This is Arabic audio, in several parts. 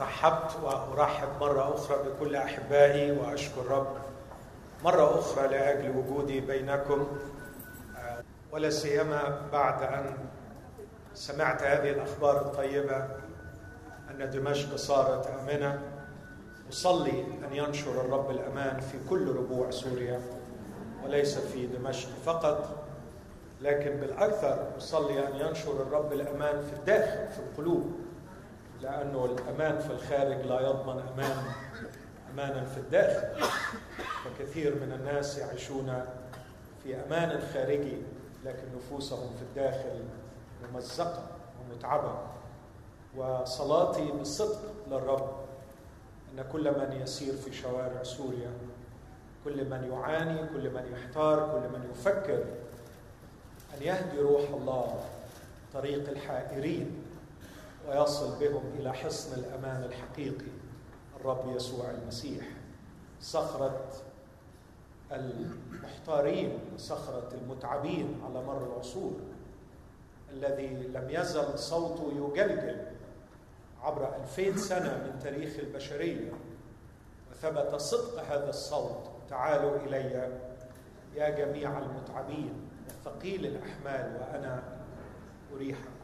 رحبت وأرحب مرة أخرى بكل أحبائي وأشكر رب. مرة أخرى لأجل وجودي بينكم ولا سيما بعد أن سمعت هذه الأخبار الطيبة أن دمشق صارت آمنة. أصلي أن ينشر الرب الأمان في كل ربوع سوريا وليس في دمشق فقط لكن بالأكثر أصلي أن ينشر الرب الأمان في الداخل في القلوب. لأنه الأمان في الخارج لا يضمن أمان أمانا في الداخل. فكثير من الناس يعيشون في أمان خارجي لكن نفوسهم في الداخل ممزقة ومتعبة. وصلاتي بصدق للرب أن كل من يسير في شوارع سوريا كل من يعاني كل من يحتار كل من يفكر أن يهدي روح الله طريق الحائرين. ويصل بهم إلى حصن الأمان الحقيقي الرب يسوع المسيح. صخرة المحتارين صخرة المتعبين على مر العصور الذي لم يزل صوته يجلجل عبر ألفين سنة من تاريخ البشرية. وثبت صدق هذا الصوت تعالوا إلي يا جميع المتعبين وثقيل الأحمال وأنا أريحكم.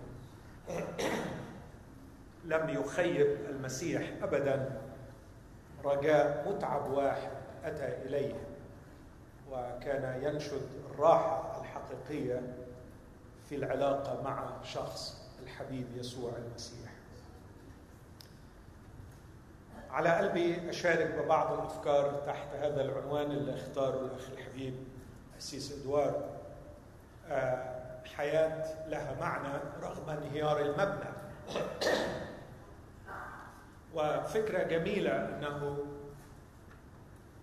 لم يخيب المسيح أبدا. رجاء متعب واحد أتى إليه وكان ينشد الراحة الحقيقية في العلاقة مع شخص الحبيب يسوع المسيح. على قلبي أشارك ببعض الأفكار تحت هذا العنوان اللي اختاره الأخ الحبيب أسيس إدوار حياة لها معنى رغم انهيار المبنى. وفكرة جميلة أنه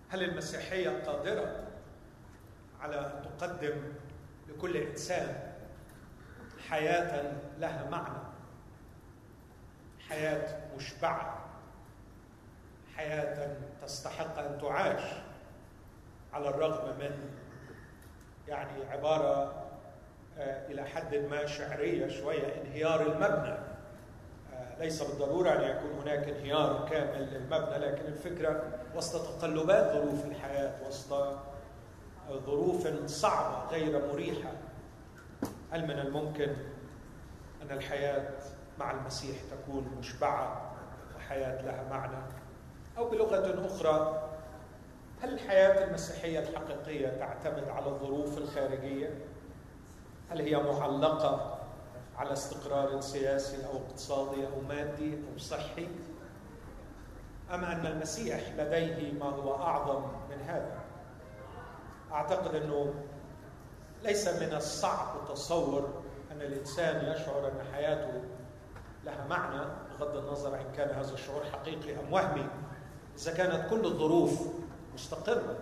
هل المسيحية قادرة على أن تقدم لكل إنسان حياة لها معنى؟ حياة مشبعة حياة تستحق أن تعاش على الرغم من يعني عبارة إلى حد ما شعرية شوية انهيار المبنى. ليس بالضرورة أن يكون هناك انهيار كامل للمبنى لكن الفكرة وسط تقلبات ظروف الحياة وسط ظروف صعبة غير مريحة هل من الممكن أن الحياة مع المسيح تكون مشبعة وحياة لها معنى أو بلغة أخرى هل الحياة المسيحية الحقيقية تعتمد على الظروف الخارجية؟ هل هي معلقة على استقرار سياسي أو اقتصادي أو مادي أو صحي؟ أم أن المسيح لديه ما هو أعظم من هذا؟ أعتقد أنه ليس من الصعب تصور أن الإنسان يشعر أن حياته لها معنى بغض النظر إن كان هذا الشعور حقيقي أم وهمي إذا كانت كل الظروف مستقرة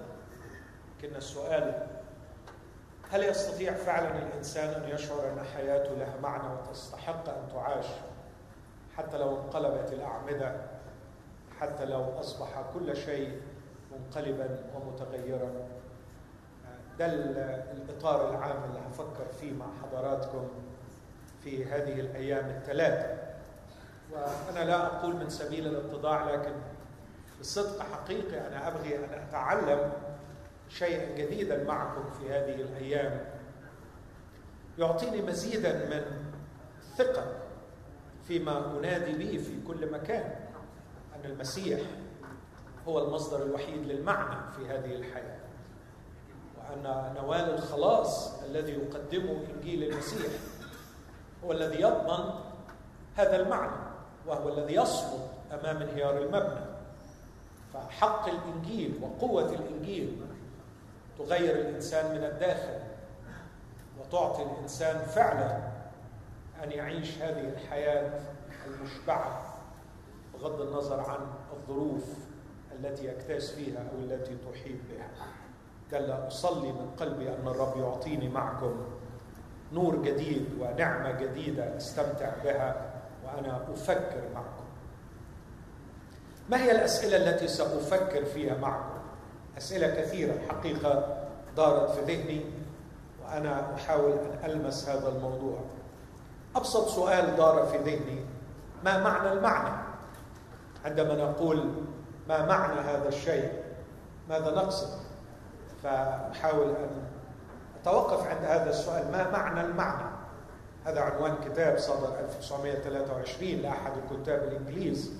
لكن السؤال هل يستطيع فعلا الإنسان أن يشعر أن حياته لها معنى وتستحق أن تعاش؟ حتى لو انقلبت الأعمدة حتى لو أصبح كل شيء منقلبا ومتغيرا. ده الإطار العام اللي هفكر فيه مع حضراتكم في هذه الأيام الثلاثة. وأنا لا أقول من سبيل الاتضاع لكن بصدق حقيقي أنا أبغي أن أتعلم شيئا جديدا معكم في هذه الأيام. يعطيني مزيدا من الثقة فيما أنادي به في كل مكان أن المسيح هو المصدر الوحيد للمعنى في هذه الحياة وأن نوال الخلاص الذي يقدمه إنجيل المسيح هو الذي يضمن هذا المعنى وهو الذي يصمد أمام انهيار المبنى. فحق الإنجيل وقوة الإنجيل تغير الإنسان من الداخل وتعطي الإنسان فعلا أن يعيش هذه الحياة المشبعة بغض النظر عن الظروف التي يكتاز فيها أو التي تحيط بها دل أصلي من قلبي أن الرب يعطيني معكم نور جديد ونعمة جديدة أستمتع بها وأنا أفكر معكم ما هي الأسئلة التي سأفكر فيها معكم؟ أسئلة كثيرة حقيقة دارت في ذهني وأنا أحاول أن ألمس هذا الموضوع. أبسط سؤال دار في ذهني ما معنى المعنى؟ عندما نقول ما معنى هذا الشيء ماذا نقصد؟ فأحاول أن أتوقف عند هذا السؤال ما معنى المعنى؟ هذا عنوان كتاب صدر 1923 لأحد الكتاب الإنجليز.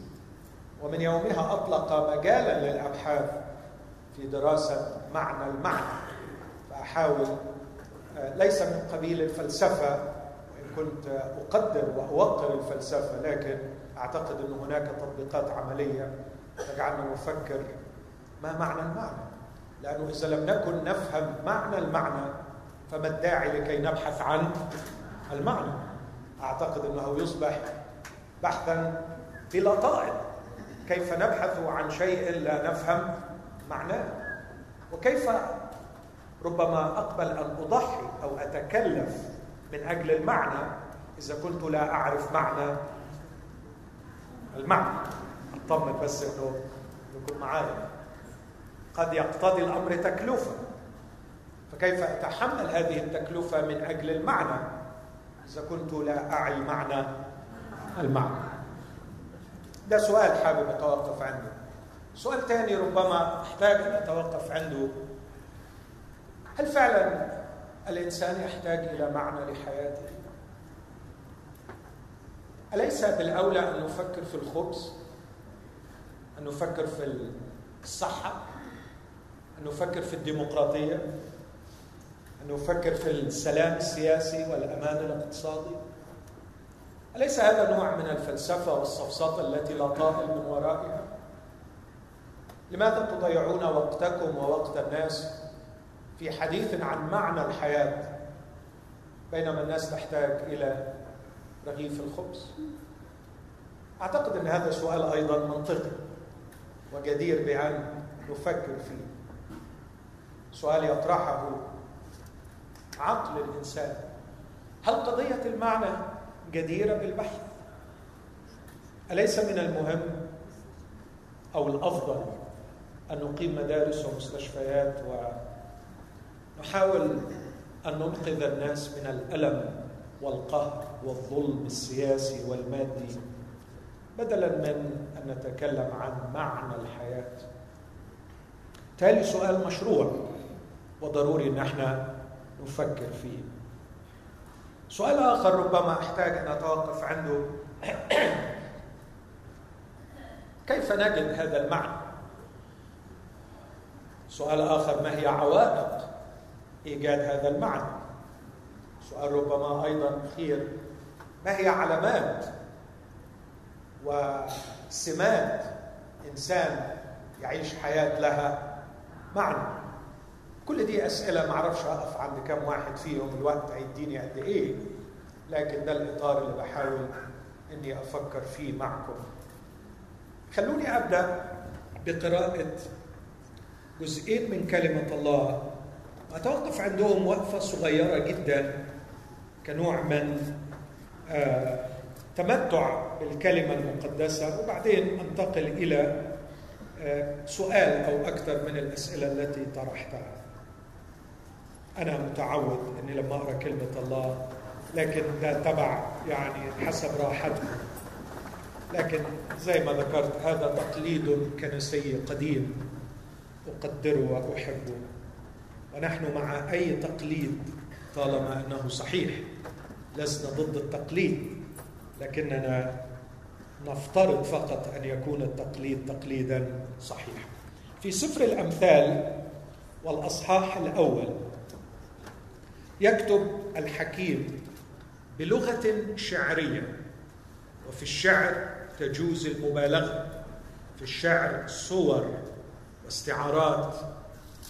ومن يومها أطلق مجالا للأبحاث في دراسة معنى المعنى. فأحاول آه، ليس من قبيل الفلسفة وإن كنت أقدر وأوقر الفلسفة لكن أعتقد أن هناك تطبيقات عملية تجعلنا نفكر ما معنى المعنى. لأنه إذا لم نكن نفهم معنى المعنى فما الداعي لكي نبحث عن المعنى؟ أعتقد أنه يصبح بحثا بلا طائل. كيف نبحث عن شيء لا نفهم معناه؟ وكيف ربما أقبل أن أضحي أو أتكلف من أجل المعنى إذا كنت لا أعرف معنى المعنى؟ أطمن بس أنه يكون معايا. قد يقتضي الأمر تكلفة. فكيف أتحمل هذه التكلفة من أجل المعنى إذا كنت لا أعي معنى المعنى؟ ده سؤال حابب أتوقف عنده سؤال ثاني ربما أحتاج أن أتوقف عنده هل فعلا الإنسان يحتاج إلى معنى لحياته؟ أليس بالأولى أن نفكر في الخبز؟ أن نفكر في الصحة؟ أن نفكر في الديمقراطية؟ أن نفكر في السلام السياسي والأمان الاقتصادي؟ أليس هذا نوع من الفلسفة والسفسطة التي لا طائل من ورائها؟ لماذا تضيعون وقتكم ووقت الناس في حديث عن معنى الحياة بينما الناس تحتاج إلى رغيف الخبز؟ أعتقد أن هذا سؤال أيضا منطقي وجدير بأن نفكر فيه. سؤال يطرحه عقل الإنسان. هل قضية المعنى جديرة بالبحث؟ أليس من المهم أو الأفضل أن نقيم مدارس ومستشفيات ونحاول أن ننقذ الناس من الألم والقهر والظلم السياسي والمادي بدلا من أن نتكلم عن معنى الحياة. تالي سؤال مشروع وضروري أن إحنا نفكر فيه. سؤال آخر ربما أحتاج أن أتوقف عنده. كيف نجد هذا المعنى؟ سؤال آخر ما هي عوائق إيجاد هذا المعنى؟ سؤال ربما أيضا أخير ما هي علامات وسمات إنسان يعيش حياة لها معنى؟ كل دي أسئلة ما أعرفش أقف عند كم واحد فيهم الوقت هيديني قد إيه لكن ده الإطار اللي بحاول إني أفكر فيه معكم. خلوني أبدأ بقراءة جزئين من كلمة الله. أتوقف عندهم وقفة صغيرة جدا كنوع من آه تمتع بالكلمة المقدسة وبعدين أنتقل إلى آه سؤال أو أكثر من الأسئلة التي طرحتها. أنا متعود أني لما أقرأ كلمة الله لكن ده تبع يعني حسب راحتكم لكن زي ما ذكرت هذا تقليد كنسي قديم. أقدره وأحبه ونحن مع أي تقليد طالما أنه صحيح. لسنا ضد التقليد. لكننا نفترض فقط أن يكون التقليد تقليدا صحيحا. في سفر الأمثال والأصحاح الأول يكتب الحكيم بلغة شعرية. وفي الشعر تجوز المبالغة. في الشعر صور. واستعارات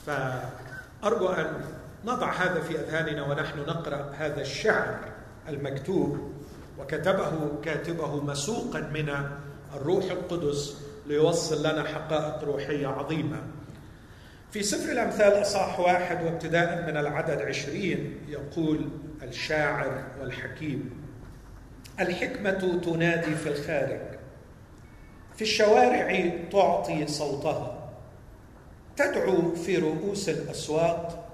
فأرجو أن نضع هذا في أذهاننا ونحن نقرأ هذا الشعر المكتوب وكتبه كاتبه مسوقا من الروح القدس ليوصل لنا حقائق روحية عظيمة. في سفر الأمثال أصح واحد وابتداء من العدد عشرين يقول الشاعر والحكيم الحكمة تنادي في الخارج في الشوارع تعطي صوتها تدعو في رؤوس الأسواق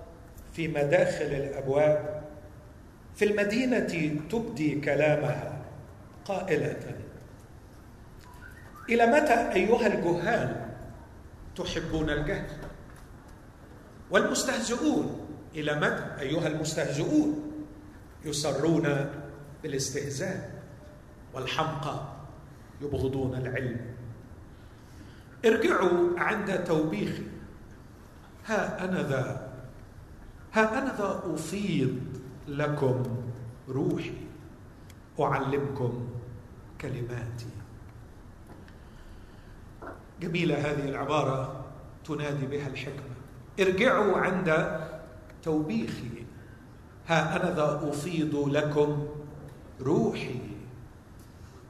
في مداخل الأبواب. في المدينة تبدي كلامها قائلة. إلى متى أيها الجهال تحبون الجهل؟ والمستهزئون إلى متى أيها المستهزئون يسرون بالاستهزاء والحمقى يبغضون العلم؟ ارجعوا عند توبيخي ها أنا ذا. ها أنا ذا أفيض لكم روحي. أعلمكم كلماتي. جميلة هذه العبارة تنادي بها الحكمة. ارجعوا عند توبيخي. ها أنا ذا أفيض لكم روحي.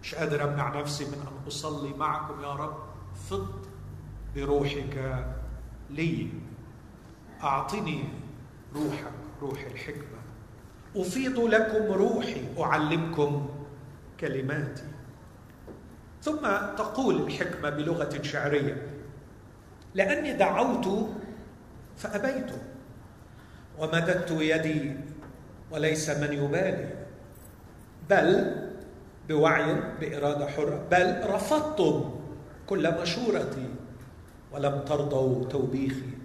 مش قادر أمنع نفسي من أن أصلي معكم يا رب. فض بروحك لي. أعطني روحك روح الحكمة. أفيض لكم روحي أعلمكم كلماتي. ثم تقول الحكمة بلغة شعرية لأني دعوت فأبيت ومددت يدي وليس من يبالي بل بوعي بإرادة حرة بل رفضتم كل مشورتي ولم ترضوا توبيخي.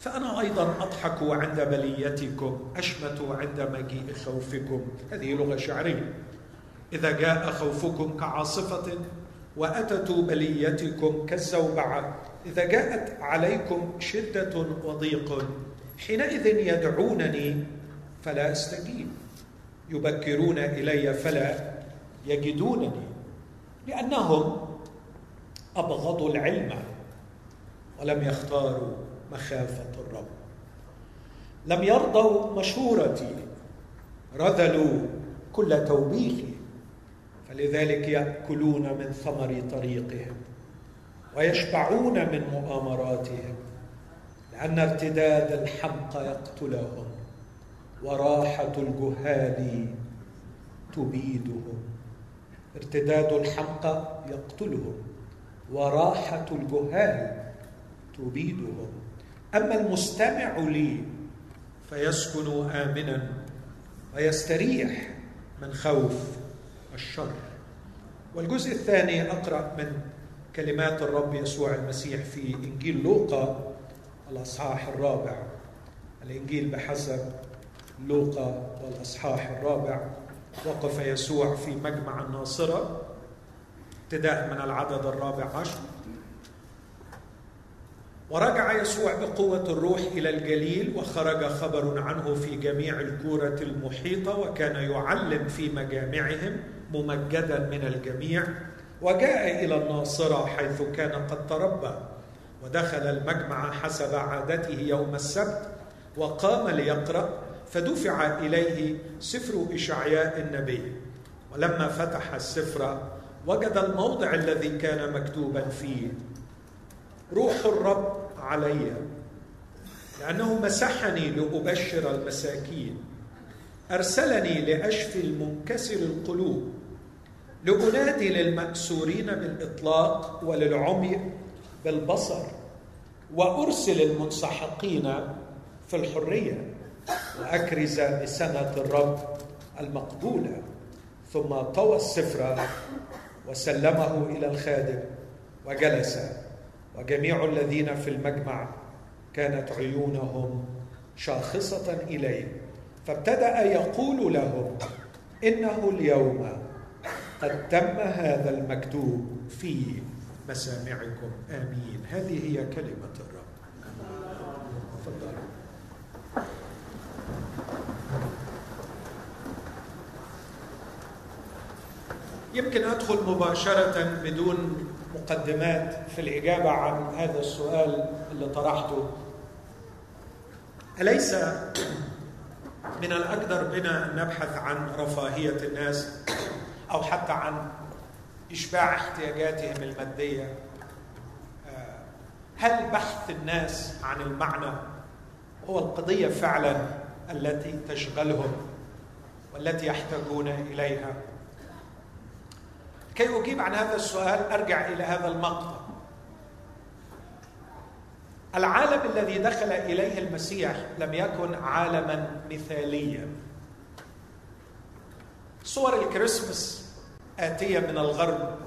فأنا أيضا أضحك عند بليتكم أشمت عند مجيء خوفكم. هذه لغة شعرية. إذا جاء خوفكم كعاصفة وأتت بليتكم كالزوبعة إذا جاءت عليكم شدة وضيق حينئذ يدعونني فلا أستجيب. يبكرون إلي فلا يجدونني لأنهم أبغضوا العلم ولم يختاروا مخافة الرب. لم يرضوا مشورتي رذلوا كل توبيخي فلذلك يأكلون من ثمر طريقهم ويشبعون من مؤامراتهم لأن ارتداد الحمقى يقتلهم وراحة الجهال تبيدهم. ارتداد الحمقى يقتلهم وراحة الجهال تبيدهم. أما المستمع لي فيسكن آمنا ويستريح من خوف الشر. والجزء الثاني أقرأ من كلمات الرب يسوع المسيح في إنجيل لوقا الأصحاح الرابع. الإنجيل بحسب لوقا والأصحاح الرابع. وقف يسوع في مجمع الناصرة ابتداء من العدد الرابع عشر. ورجع يسوع بقوة الروح إلى الجليل وخرج خبر عنه في جميع الكورة المحيطة وكان يعلم في مجامعهم ممجدا من الجميع وجاء إلى الناصرة حيث كان قد تربى ودخل المجمع حسب عادته يوم السبت وقام ليقرأ فدفع إليه سفر إشعياء النبي. ولما فتح السفر وجد الموضع الذي كان مكتوبا فيه. روح الرب علي لأنه مسحني لأبشر المساكين أرسلني لأشفي المنكسر القلوب لأنادي للمأسورين بالإطلاق وللعمي بالبصر وأرسل المنسحقين في الحرية واكرز بسنه الرب المقبوله ثم طوى السفر وسلمه إلى الخادم وجلس. وجميع الذين في المجمع كانت عيونهم شاخصة إليه فابتدأ يقول لهم إنه اليوم قد تم هذا المكتوب في مسامعكم. آمين. هذه هي كلمة الرب. تفضل. يمكن أدخل مباشرة بدون مقدمات في الإجابة عن هذا السؤال اللي طرحته. أليس من الأقدر بنا أن نبحث عن رفاهية الناس أو حتى عن إشباع احتياجاتهم المادية؟ هل بحث الناس عن المعنى هو القضية فعلا التي تشغلهم والتي يحتاجون إليها؟ كي أجيب عن هذا السؤال أرجع إلى هذا المقطع العالم الذي دخل إليه المسيح لم يكن عالما مثاليا. صور الكريسماس آتية من الغرب.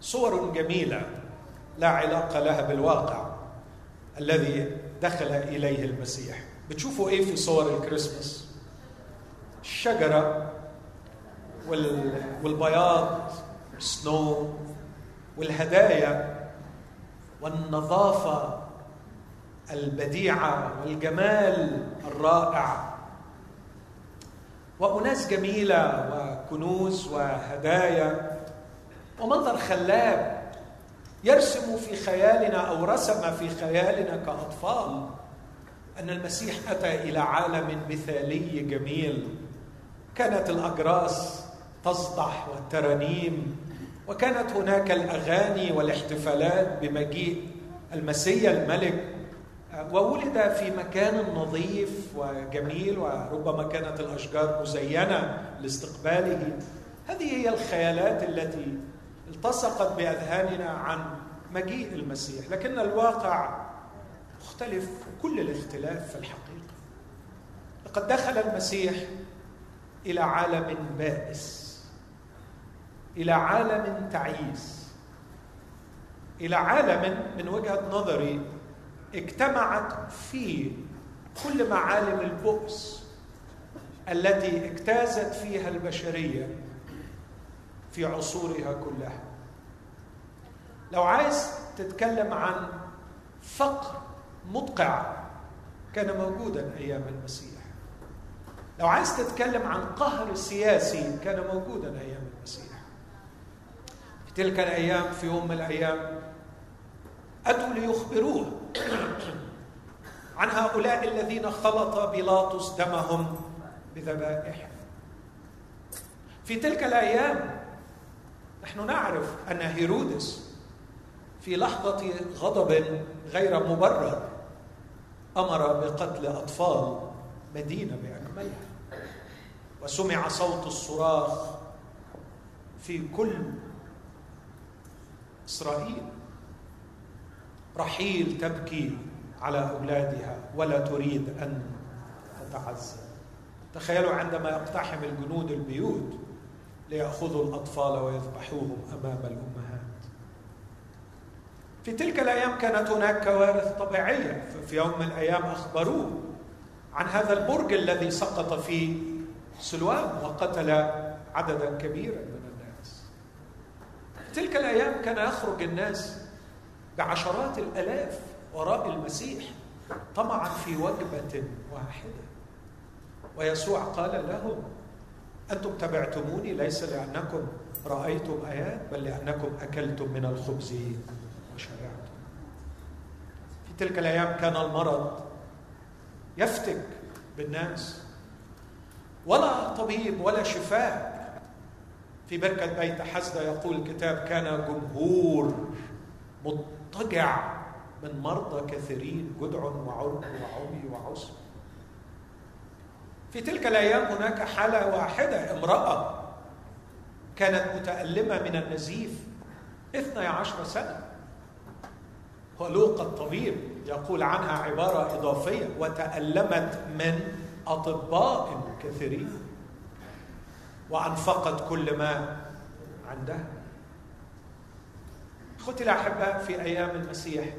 صور جميلة لا علاقة لها بالواقع الذي دخل إليه المسيح. بتشوفوا إيه في صور الكريسماس؟ الشجرة والبياض. السنو والهدايا والنظافة البديعة والجمال الرائع. وأناس جميلة وكنوز وهدايا ومنظر خلاب يرسم في خيالنا أو رسم في خيالنا كأطفال أن المسيح أتى إلى عالم مثالي جميل. كانت الأجراس تصدح والترانيم وكانت هناك الأغاني والاحتفالات بمجيء المسيا الملك وولد في مكان نظيف وجميل وربما كانت الأشجار مزينة لاستقباله. هذه هي الخيالات التي التصقت بأذهاننا عن مجيء المسيح لكن الواقع مختلف كل الاختلاف في الحقيقة. لقد دخل المسيح إلى عالم بائس. إلى عالم تعيس. إلى عالم من وجهة نظري اجتمعت فيه كل معالم البؤس التي اجتازت فيها البشرية في عصورها كلها. لو عايز تتكلم عن فقر مدقع كان موجودا أيام المسيح. لو عايز تتكلم عن قهر سياسي كان موجودا أيام المسيح. تلك الأيام في يوم من الأيام اتوا ليخبروه عن هؤلاء الذين خلط بيلاطس دمهم بذبائح. في تلك الأيام نحن نعرف أن هيرودس في لحظة غضب غير مبرر أمر بقتل أطفال مدينة بأكملها وسمع صوت الصراخ في كل إسرائيل. رحيل تبكي على أولادها ولا تريد أن تتعزى تخيلوا عندما يقتحم الجنود البيوت ليأخذوا الأطفال ويذبحوهم أمام الأمهات. في تلك الأيام كانت هناك كوارث طبيعية. في يوم من الأيام أخبروه عن هذا البرج الذي سقط في سلوان وقتل عددا كبيرا. من تلك الأيام كان يخرج الناس بعشرات الآلاف وراء المسيح طمعا في وجبة واحدة. ويسوع قال لهم أنتم تبعتموني ليس لأنكم رأيتم آيات بل لأنكم أكلتم من الخبز وشبعتم في تلك الأيام كان المرض يفتك بالناس. ولا طبيب ولا شفاء في بركة بيت حسدة يقول الكتاب كان جمهور مضطجع من مرضى كثيرين جدع وعرق وعمي وعسر. في تلك الأيام هناك حالة واحدة. امرأة كانت متألمة من النزيف اثني عشر سنة. ولوقا الطبيب يقول عنها عبارة إضافية. وتألمت من أطباء كثيرين. وانفقت كل ما عندها أخوتي الاحباء في أيام المسيح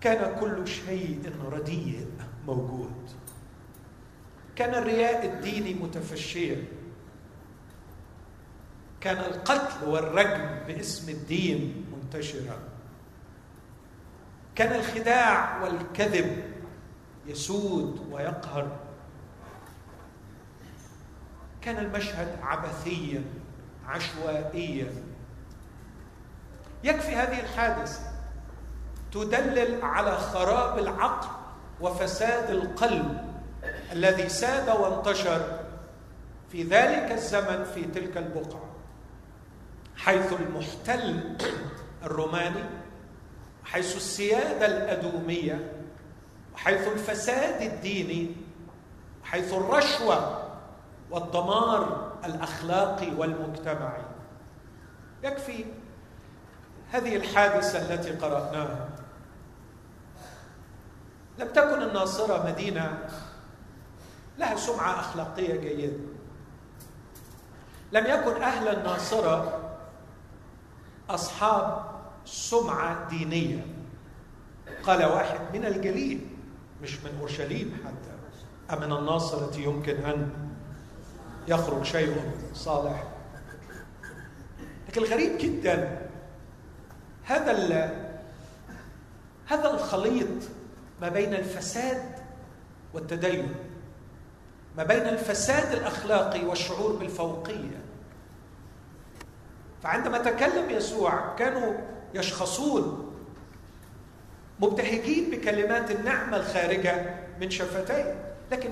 كان كل شيء رديء موجود. كان الرياء الديني متفشيا. كان القتل والرجم باسم الدين منتشرا. كان الخداع والكذب يسود ويقهر. كان المشهد عبثيا عشوائيا. يكفي هذه الحادثة. تدلل على خراب العقل وفساد القلب الذي ساد وانتشر في ذلك الزمن في تلك البقعة. حيث المحتل الروماني حيث السيادة الأدومية وحيث الفساد الديني حيث الرشوة والدمار الأخلاقي والمجتمعي. يكفي هذه الحادثة التي قرأناها. لم تكن الناصرة مدينة لها سمعة أخلاقية جيدة. لم يكن أهل الناصرة أصحاب سمعة دينية. قال واحد من الجليل مش من أورشليم حتى أمن الناصرة يمكن أن يخرج شيء صالح. لكن الغريب جدا هذا هذا الخليط ما بين الفساد والتدين ما بين الفساد الأخلاقي والشعور بالفوقية. فعندما تكلم يسوع كانوا يشخصون مبتهجين بكلمات النعمة الخارجة من شفتيه لكن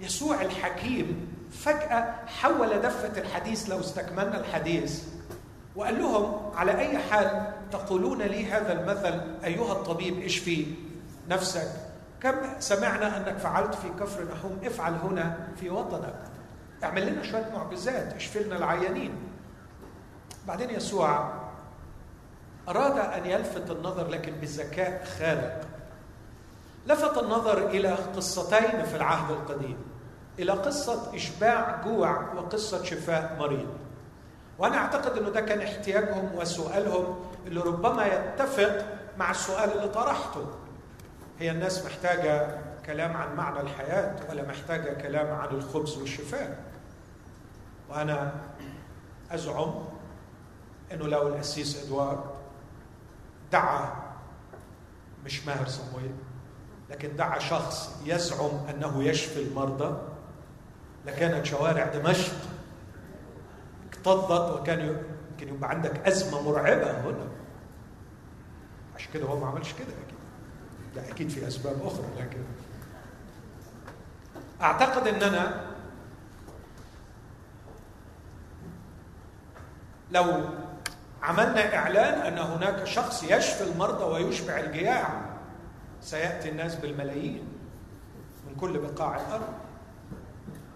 يسوع الحكيم فجأة حول دفة الحديث لو استكملنا الحديث وقال لهم على أي حال تقولون لي هذا المثل أيها الطبيب اشفي نفسك. كم سمعنا أنك فعلت في كفر نحوم افعل هنا في وطنك. اعمل لنا شوية معجزات اشفي لنا العيانين. بعدين يسوع أراد أن يلفت النظر لكن بذكاء خارق. لفت النظر إلى قصتين في العهد القديم. إلى قصة إشباع جوع وقصة شفاء مريض. وأنا أعتقد إنه ده كان احتياجهم وسؤالهم اللي ربما يتفق مع السؤال اللي طرحته. هي الناس محتاجة كلام عن معنى الحياة ولا محتاجة كلام عن الخبز والشفاء؟ وأنا أزعم إنه لو القسيس إدوارد دعا مش ماهر صمويل لكن دعا شخص يزعم أنه يشفي المرضى لكانت شوارع دمشق. اكتظت وكان يمكن يبقى عندك أزمة مرعبة هنا. عشان كده هو ما عملش كده أكيد. لا أكيد في أسباب أخرى لكن أعتقد إننا لو عملنا إعلان أن هناك شخص يشفي المرضى ويشبع الجياع سيأتي الناس بالملايين من كل بقاع الأرض.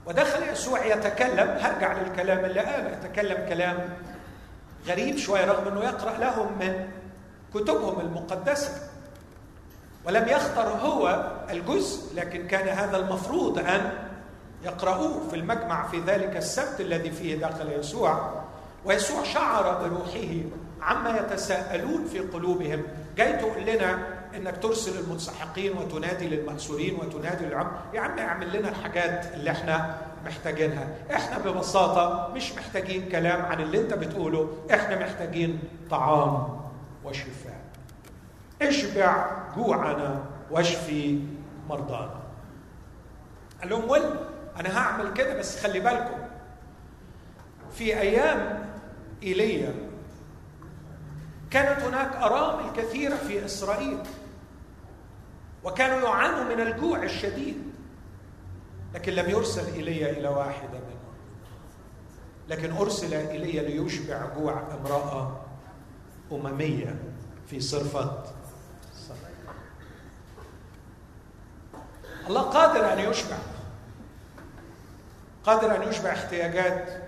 ودخل يسوع يتكلم. هرجع للكلام اللي قاله. يتكلم كلام غريب شوية رغم إنه يقرأ لهم من كتبهم المقدسة. ولم يختر هو الجزء لكن كان هذا المفروض أن يقرأوه في المجمع في ذلك السبت الذي فيه دخل يسوع. ويسوع شعر بروحه عما يتساءلون في قلوبهم. جاي تقول لنا إنك ترسل المنسحقين وتنادي للمأسورين وتنادي للعم. يا عم اعمل لنا الحاجات اللي إحنا محتاجينها. إحنا ببساطة مش محتاجين كلام عن اللي انت بتقوله. إحنا محتاجين طعام وشفاء. اشبع جوعنا واشفي مرضانا. قال لهم ول أنا هعمل كده بس خلي بالكم. في أيام إيليا كانت هناك أرامل كثيرة في إسرائيل. وكانوا يعانوا من الجوع الشديد. لكن لم يرسل إلي إلى واحدة منهم. لكن أرسل إلي ليشبع جوع امرأة أممية في صرفة. الله قادر أن يشبع. قادر أن يشبع احتياجات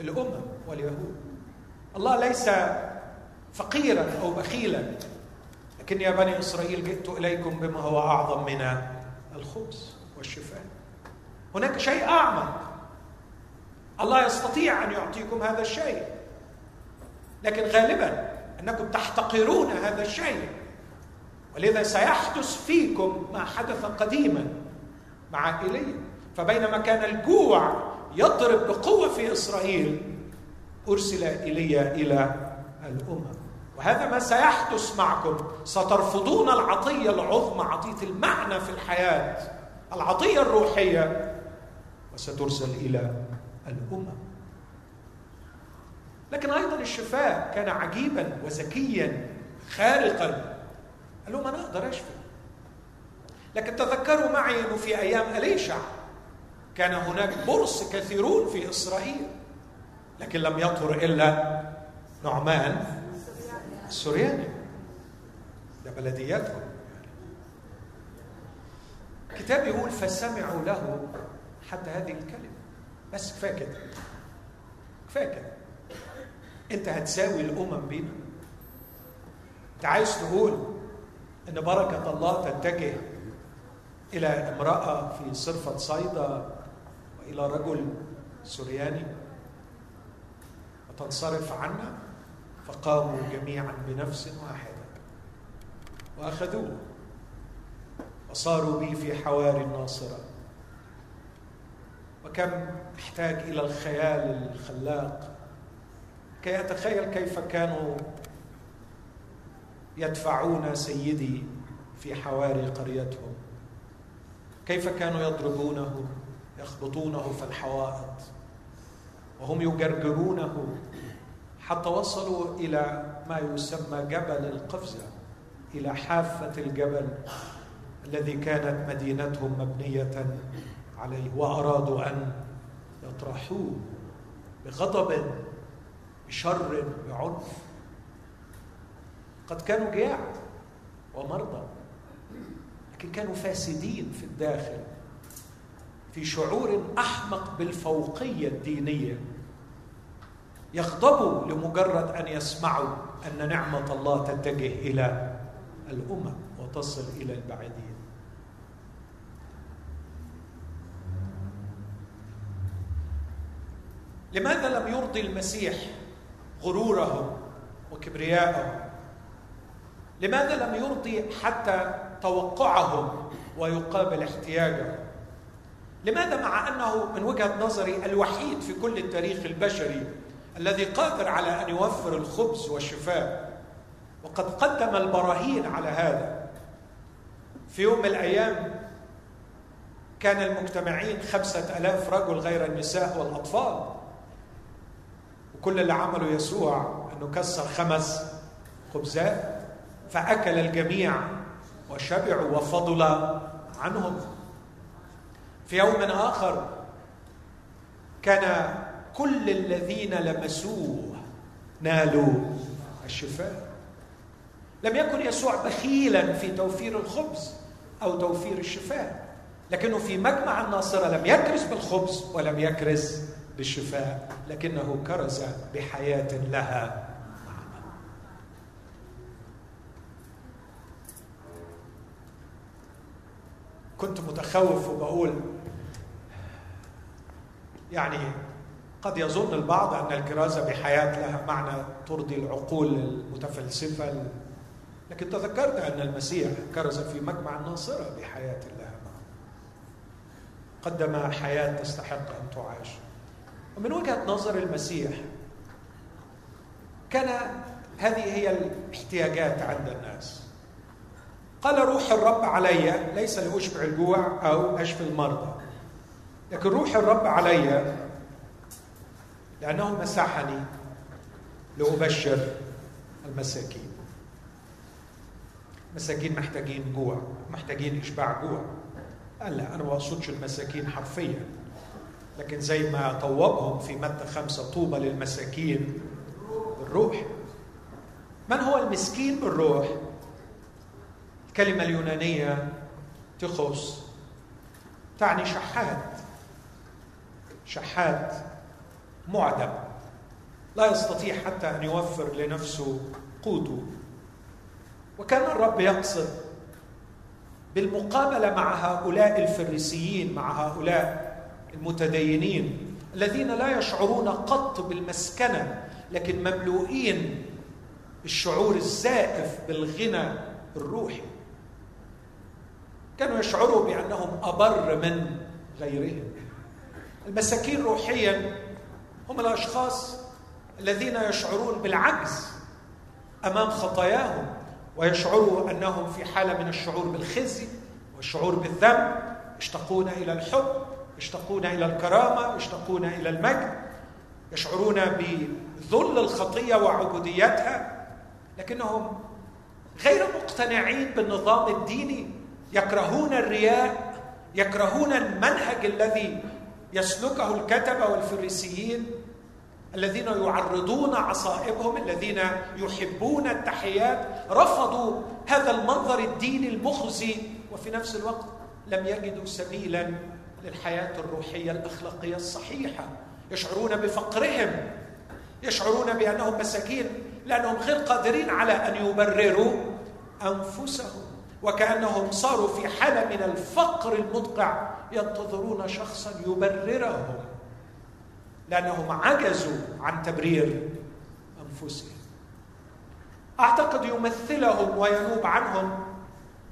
الأمم واليهود. الله ليس فقيرا أو بخيلا. لكن يا بني إسرائيل جئت إليكم بما هو أعظم من الخبز والشفاء هناك شيء أعمق. الله يستطيع أن يعطيكم هذا الشيء. لكن غالبا أنكم تحتقرون هذا الشيء. ولذا سيحدث فيكم ما حدث قديما مع إيليا فبينما كان الجوع يضرب بقوة في إسرائيل أرسل إيليا إلى الأمم. وهذا ما سيحدث معكم. سترفضون العطية العظمى عطية المعنى في الحياة العطية الروحية وسترسل إلى الأمم. لكن أيضا الشفاء كان عجيبا وذكيا خارقا. قال لهم أنا أقدر أشفي. لكن تذكروا معي أنه في أيام أليشع كان هناك برص كثيرون في إسرائيل لكن لم يطهر إلا نعمان. السورياني. ده بلدياتهم الكتاب يقول فسمعوا له حتى هذه الكلمة. بس كفاية كده. كفاية كده. انت هتساوي الأمم بينا. انت عايز تقول إن بركة الله تتجه إلى امرأة في صرفة صيدا وإلى رجل سورياني؟ وتنصرف عنا؟ فقاموا جميعا بنفس واحدة وأخذوه وصاروا بي في حواري الناصره وكم احتاج إلى الخيال الخلاق كي أتخيل كيف كانوا يدفعون سيدي في حواري قريتهم. كيف كانوا يضربونه يخبطونه في الحوائط وهم يجرجرونه حتى وصلوا إلى ما يسمى جبل القفزة إلى حافة الجبل الذي كانت مدينتهم مبنية عليه وأرادوا أن يطرحوه بغضب بشر بعنف. قد كانوا جياع ومرضى لكن كانوا فاسدين في الداخل في شعور أحمق بالفوقية الدينية. يغضبوا لمجرد أن يسمعوا أن نعمة الله تتجه إلى الأمم وتصل إلى البعيدين. لماذا لم يرضي المسيح غرورهم وكبرياءهم لماذا لم يرضي حتى توقعهم ويقابل احتياجهم؟ لماذا مع أنه من وجهة نظري الوحيد في كل التاريخ البشري الذي قادر على أن يوفر الخبز والشفاء وقد قدم البراهين على هذا. في يوم من الأيام كان المجتمعين خمسة ألاف رجل غير النساء والأطفال وكل اللي عمله يسوع أنه كسر خمس خبزات فأكل الجميع وشبعوا وفضل عنهم. في يوم آخر كان كل الذين لمسوه نالوا الشفاء. لم يكن يسوع بخيلا في توفير الخبز أو توفير الشفاء لكنه في مجمع الناصرة لم يكرز بالخبز ولم يكرز بالشفاء لكنه كرز بحياة لها. كنت متخوف وبقول يعني قد يظن البعض أن الكرازه بحياة لها معنى ترضي العقول المتفلسفة. لكن تذكرت أن المسيح كرز في مجمع الناصرة بحياة لها معنى. قدم حياة تستحق أن تعاش. ومن وجهة نظر المسيح كان هذه هي الاحتياجات عند الناس. قال روح الرب علي ليس لأشبع الجوع أو اشفي المرضى. لكن روح الرب علي لأنه مسحني لأبشر المساكين. المساكين محتاجين جوع محتاجين إشباع جوع قال لا أنا ما أقصدش المساكين حرفيا لكن زي ما طوبهم في متى خمسة طوبى للمساكين بالروح. من هو المسكين بالروح؟ الكلمة اليونانية تخص تعني شحات. شحات. معدم لا يستطيع حتى أن يوفر لنفسه قوته. وكان الرب يقصد بالمقابلة مع هؤلاء الفريسيين مع هؤلاء المتدينين الذين لا يشعرون قط بالمسكنة لكن مملوئين بالشعور الزائف بالغنى الروحي. كانوا يشعروا بأنهم أبر من غيرهم. المساكين روحيا هم الأشخاص الذين يشعرون بالعجز أمام خطاياهم ويشعروا أنهم في حالة من الشعور بالخزي والشعور بالذنب يشتقون إلى الحب يشتقون إلى الكرامة يشتقون إلى المجد يشعرون بذل الخطية وعبوديتها لكنهم غير مقتنعين بالنظام الديني يكرهون الرياء يكرهون المنهج الذي يسلكه الكتبة والفريسيين الذين يعرضون عصائبهم الذين يحبون التحيات رفضوا هذا المنظر الديني المخزي وفي نفس الوقت لم يجدوا سبيلا للحياة الروحية الأخلاقية الصحيحة. يشعرون بفقرهم يشعرون بأنهم مساكين لأنهم غير قادرين على أن يبرروا أنفسهم. وكأنهم صاروا في حالة من الفقر المدقع ينتظرون شخصا يبررهم. لأنهم عجزوا عن تبرير أنفسهم. أعتقد يمثلهم وينوب عنهم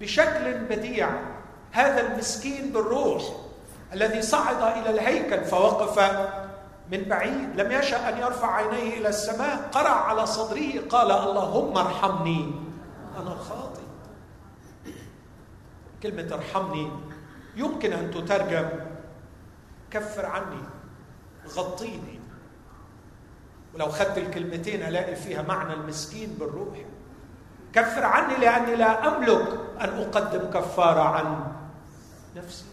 بشكل بديع هذا المسكين بالروح الذي صعد إلى الهيكل فوقف من بعيد لم يشأ أن يرفع عينيه إلى السماء قرع على صدره قال اللهم ارحمني أنا خاطئ. كلمة ارحمني يمكن أن تترجم كفر عني. غطيني. ولو خدت الكلمتين ألاقي فيها معنى المسكين بالروح. كفر عني لأني لا أملك أن أقدم كفارة عن نفسي.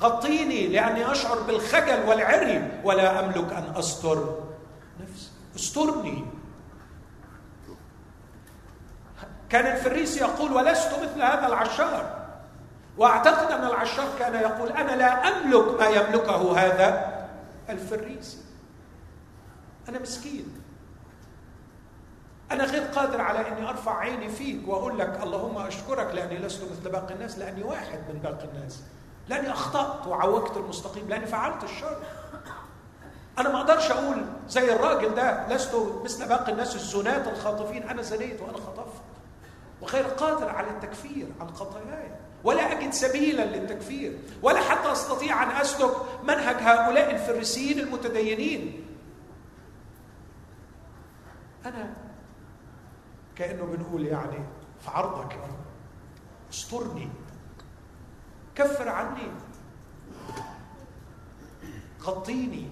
غطيني لأني أشعر بالخجل والعري ولا أملك أن أستر نفسي. استرني. كان الفريسي يقول ولست مثل هذا العشار. وأعتقد أن العشار كان يقول أنا لا أملك ما يملكه هذا. الفريسي. أنا مسكين. أنا غير قادر على إني أرفع عيني فيك وأقول لك اللهم أشكرك لأني لست مثل باقي الناس لأني واحد من باقي الناس. لأني أخطأت وعوجت المستقيم لأني فعلت الشر. أنا ما أقدرش أقول زي الراجل ده لست مثل باقي الناس الزنات الخاطفين. أنا زنيت وأنا خطفت. وغير قادر على التكفير عن خطاياي. ولا أجد سبيلا للتكفير ولا حتى أستطيع أن أسلك منهج هؤلاء الفريسيين المتدينين. أنا كأنه بنقول يعني في عرضك استرني كفر عني غطيني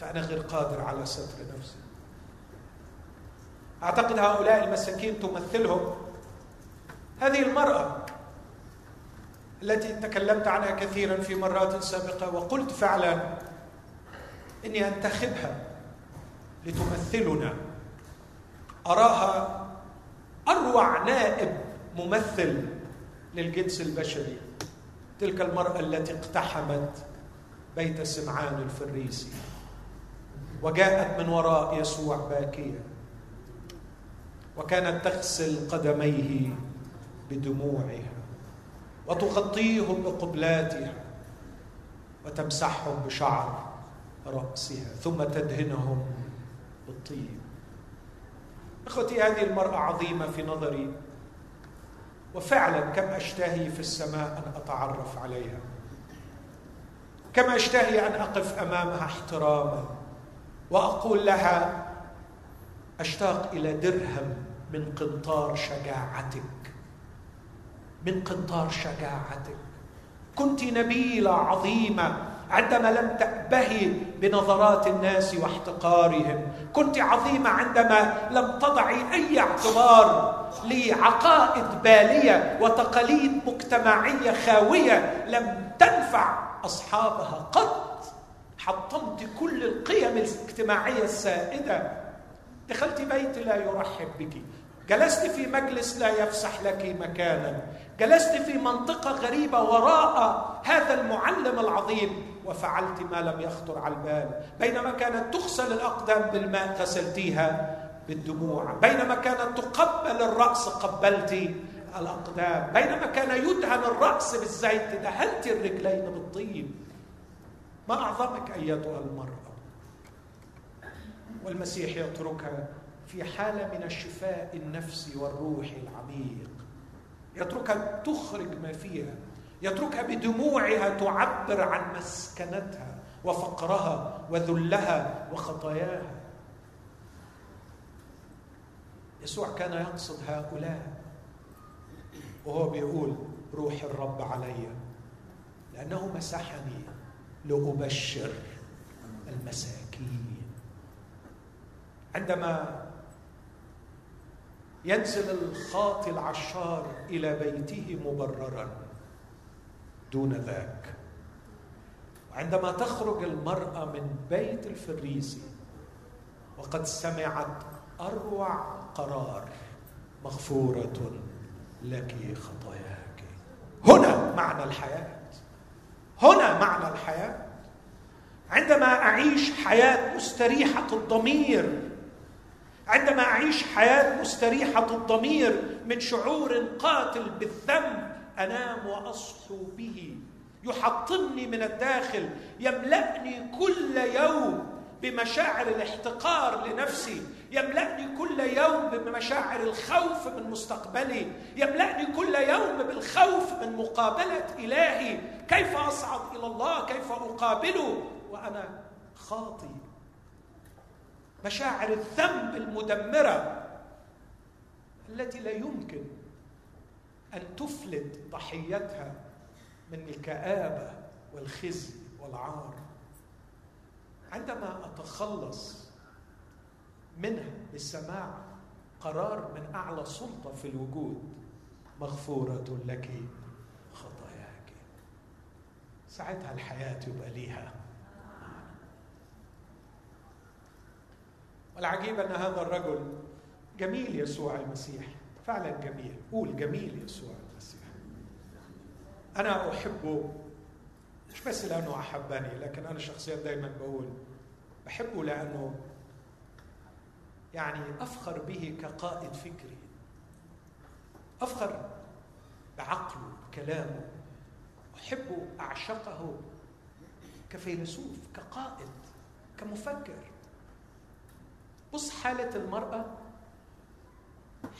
فأنا غير قادر على ستر نفسي. أعتقد هؤلاء المساكين تمثلهم. هذه المرأة التي تكلمت عنها كثيرا في مرات سابقة وقلت فعلا إني أنتخبها لتمثلنا. أراها أروع نائب ممثل للجنس البشري. تلك المرأة التي اقتحمت بيت سمعان الفريسي وجاءت من وراء يسوع باكيه وكانت تغسل قدميه بدموعها. وتغطيهم بقبلاتها وتمسحهم بشعر رأسها ثم تدهنهم بالطيب. إخوتي هذه المرأة عظيمة في نظري وفعلا كم أشتهي في السماء أن أتعرف عليها. كم أشتهي أن أقف أمامها احتراما وأقول لها أشتاق إلى درهم من قنطار شجاعتك. من قنطار شجاعتك. كنت نبيله عظيمه عندما لم تأبهي بنظرات الناس واحتقارهم. كنت عظيمة عندما لم تضعي أي اعتبار لعقائد بالية وتقاليد مجتمعية خاوية. لم تنفع أصحابها قط. حطمت كل القيم الاجتماعية السائدة. دخلت بيت لا يرحب بك. جلست في مجلس لا يفسح لك مكانا. جلست في منطقة غريبة وراء هذا المعلم العظيم وفعلت ما لم يخطر على البال. بينما كانت تغسل الأقدام بالماء غسلتيها بالدموع. بينما كانت تقبل الرأس قبلت الأقدام. بينما كان يدهن الرأس بالزيت دهنت الرجلين بالطيب. ما أعظمك أيتها المرأة؟ والمسيح يتركها في حالة من الشفاء النفسي والروحي العميق. يتركها تخرج ما فيها. يتركها بدموعها تعبر عن مسكنتها وفقرها وذلها وخطاياها. يسوع كان يقصد هؤلاء. وهو بيقول روح الرب علي لأنه مسحني لأبشر المساكين. عندما ينزل الخاطي العشار إلى بيته مبررا دون ذاك. وعندما تخرج المرأة من بيت الفريسي وقد سمعت أروع قرار مغفورة لك خطاياك. هنا معنى الحياة. هنا معنى الحياة. عندما أعيش حياة مستريحة الضمير عندما أعيش حياة مستريحة الضمير من شعور قاتل بالذنب أنام وأصحو به. يحطمني من الداخل يملأني كل يوم بمشاعر الاحتقار لنفسي يملأني كل يوم بمشاعر الخوف من مستقبلي يملأني كل يوم بالخوف من مقابلة إلهي. كيف أصعد إلى الله؟ كيف أقابله؟ وأنا خاطي مشاعر الذنب المدمرة التي لا يمكن أن تفلت ضحيتها من الكآبة والخزي والعار. عندما أتخلص منها بالسماع قرار من أعلى سلطة في الوجود مغفورة لك خطاياك. ساعتها الحياة يبقى ليها والعجيب أن هذا الرجل جميل يسوع المسيح. فعلا جميل. قول جميل يسوع المسيح. أنا أحبه. مش بس لأنه أحبني لكن أنا شخصيا دايما بقول بحبه لأنه يعني أفخر به كقائد فكري. أفخر بعقله بكلامه. أحبه أعشقه كفيلسوف كقائد كمفكر. بص حالة المرأة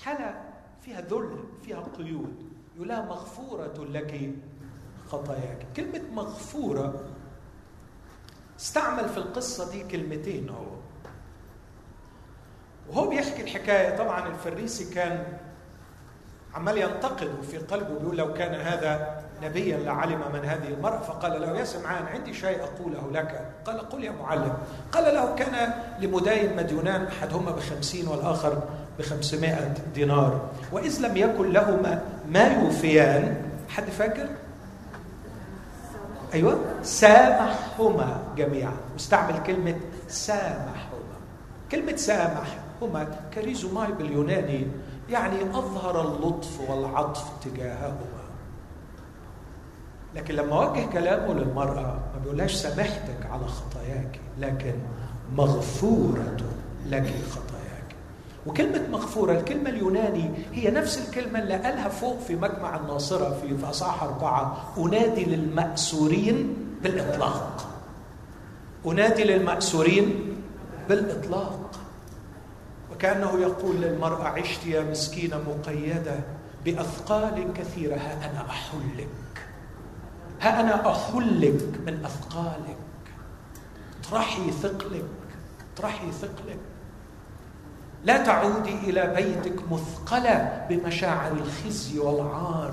حالة فيها ذل فيها قيود. يقول لها مغفورة لك خطاياك. كلمة مغفورة استعمل في القصة دي كلمتين هو. وهو بيحكي الحكاية. طبعا الفريسي كان عمال ينتقد في قلبه بيقول لو كان هذا نبيا لعلم من هذه المرأة فقال له يا سمعان عندي شيء أقوله لك. قال قل يا معلم. قال له كان لمداين مديونان أحدهما بخمسين والآخر بخمسمائة دينار وإذ لم يكن لهما ما يوفيان. حد فاكر؟ أيوة سامحهما جميعا. مستعمل كلمة سامحهما. كلمة سامحهما كريزوماي باليوناني يعني أظهر اللطف والعطف تجاههما. لكن لما وجه كلامه للمرأة ما بيقولهاش سامحتك على خطاياك لكن مغفورة لك خطاياك وكلمة مغفورة الكلمة اليوناني هي نفس الكلمة اللي قالها فوق في مجمع الناصرة في أصحاح أربعة أنادي للمأسورين بالإطلاق. أنادي للمأسورين بالإطلاق. وكأنه يقول للمرأة عشت يا مسكينة مقيدة بأثقال كثيرة ها أنا أحلك ها أنا أحلك من أثقالك. اطرحي ثقلك اطرحي ثقلك. لا تعودي إلى بيتك مثقلة بمشاعر الخزي والعار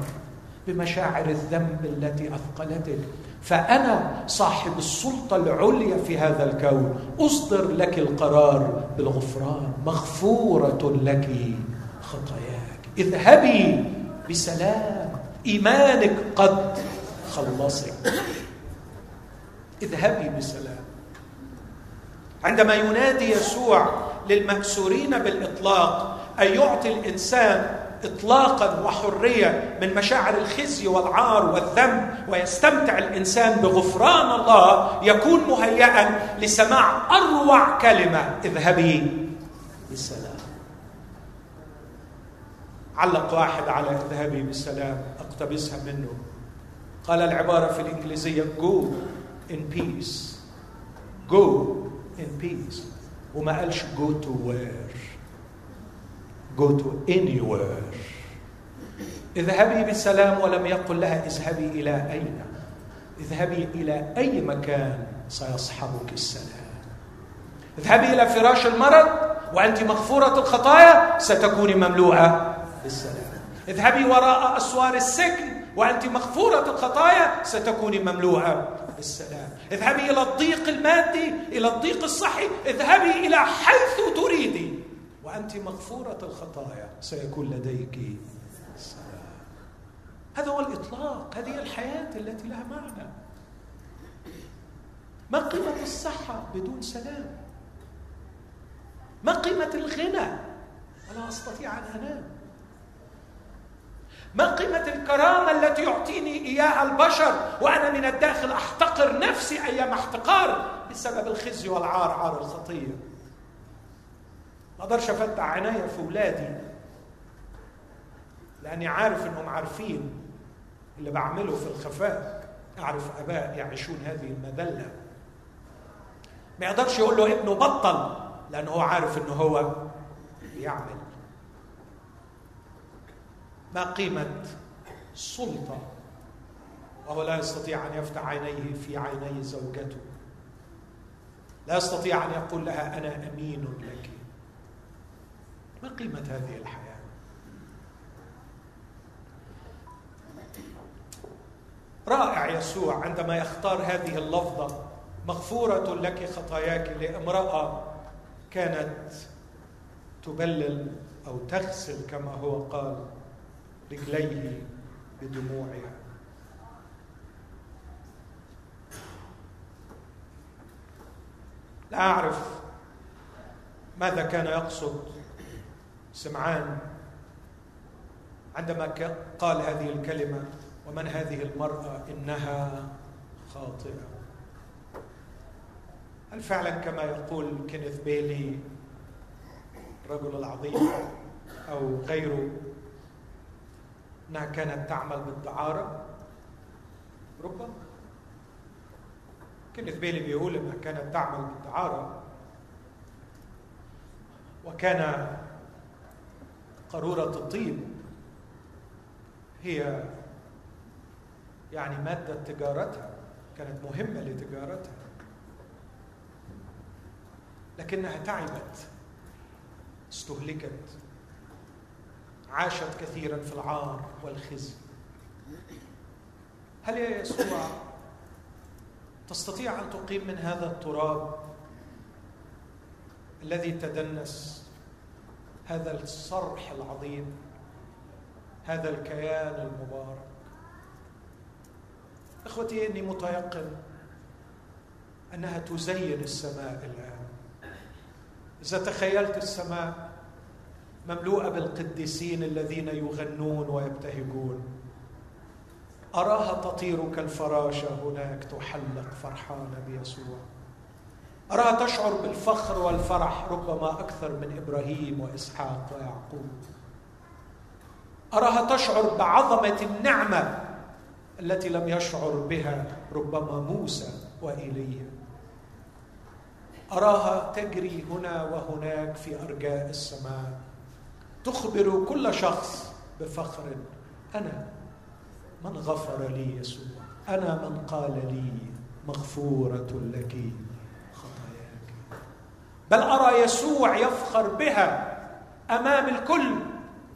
بمشاعر الذنب التي أثقلتك. فأنا صاحب السلطة العليا في هذا الكون. أصدر لك القرار بالغفران. مغفورة لك خطاياك. اذهبي بسلام. إيمانك قد خلصك اذهبي بسلام. عندما ينادي يسوع للمأسورين بالإطلاق أن يعطي الإنسان إطلاقا وحرية من مشاعر الخزي والعار والذنب ويستمتع الإنسان بغفران الله يكون مهيئا لسماع أروع كلمة. اذهبي بالسلام علق واحد على اذهبي بالسلام اقتبسها منه. قال العبارة في الإنجليزية go in peace. Go in peace. وما قالش go to where go to anywhere. اذهبي بالسلام ولم يقل لها اذهبي إلى أين? اذهبي إلى أي مكان سيصحبك السلام. اذهبي إلى فراش المرض وأنت مغفورة الخطايا ستكوني مملوءه بالسلام. اذهبي وراء أسوار السجن وأنت مغفورة الخطايا ستكوني مملوءه بالسلام. اذهبي إلى الضيق المادي إلى الضيق الصحي اذهبي إلى حيث تريدي. وأنت مغفورة الخطايا سيكون لديك السلام هذا هو الإطلاق هذه الحياة التي لها معنى. ما قيمة الصحة بدون سلام؟ ما قيمة الغنى؟ ولا أستطيع أن أنام. ما قيمة الكرامة التي يعطيني إياها البشر وأنا من الداخل أحتقر نفسي أيام احتقار بسبب الخزي والعار عار الخطية. ما أقدرش أفتح عناية في أولادي لأني عارف أنهم عارفين اللي بعمله في الخفاء. أعرف أباء يعيشون هذه المذلة. ما يقدرش يقول له ابنه بطل لأنه هو عارف إنه هو بيعمل. ما قيمة السلطة؟ وهو لا يستطيع أن يفتح عينيه في عيني زوجته. لا يستطيع أن يقول لها أنا أمين لك. ما قيمة هذه الحياة؟ رائع يسوع عندما يختار هذه اللفظة مغفورة لك خطاياك لامرأة كانت تبلل أو تغسل كما هو قال. رجليه بدموعها. لا أعرف ماذا كان يقصد سمعان عندما قال هذه الكلمة ومن هذه المرأة إنها خاطئة. هل فعلا كما يقول كينيث بيلي الرجل العظيم أو غيره؟ انها كانت تعمل بالدعارة. ربما كينيث بيلي بيقول انها كانت تعمل بالدعارة. وكان قارورة الطيب. هي يعني مادة تجارتها. كانت مهمة لتجارتها. لكنها تعبت. استهلكت. عاشت كثيرا في العار والخزي. هل يا يسوع تستطيع أن تقيم من هذا التراب الذي تدنس هذا الصرح العظيم هذا الكيان المبارك؟ إخوتي إني متيقن أنها تزين السماء الآن. إذا تخيلت السماء مملوءة بالقديسين الذين يغنون ويبتهجون. أراها تطير كالفراشه هناك تحلق فرحانه بيسوع. أراها تشعر بالفخر والفرح ربما أكثر من إبراهيم وإسحاق ويعقوب. أراها تشعر بعظمة النعمة التي لم يشعر بها ربما موسى وايليا أراها تجري هنا وهناك في أرجاء السماء. تخبر كل شخص بفخر. أنا من غفر لي يسوع. أنا من قال لي مغفورة لك. خطاياك. بل أرى يسوع يفخر بها أمام الكل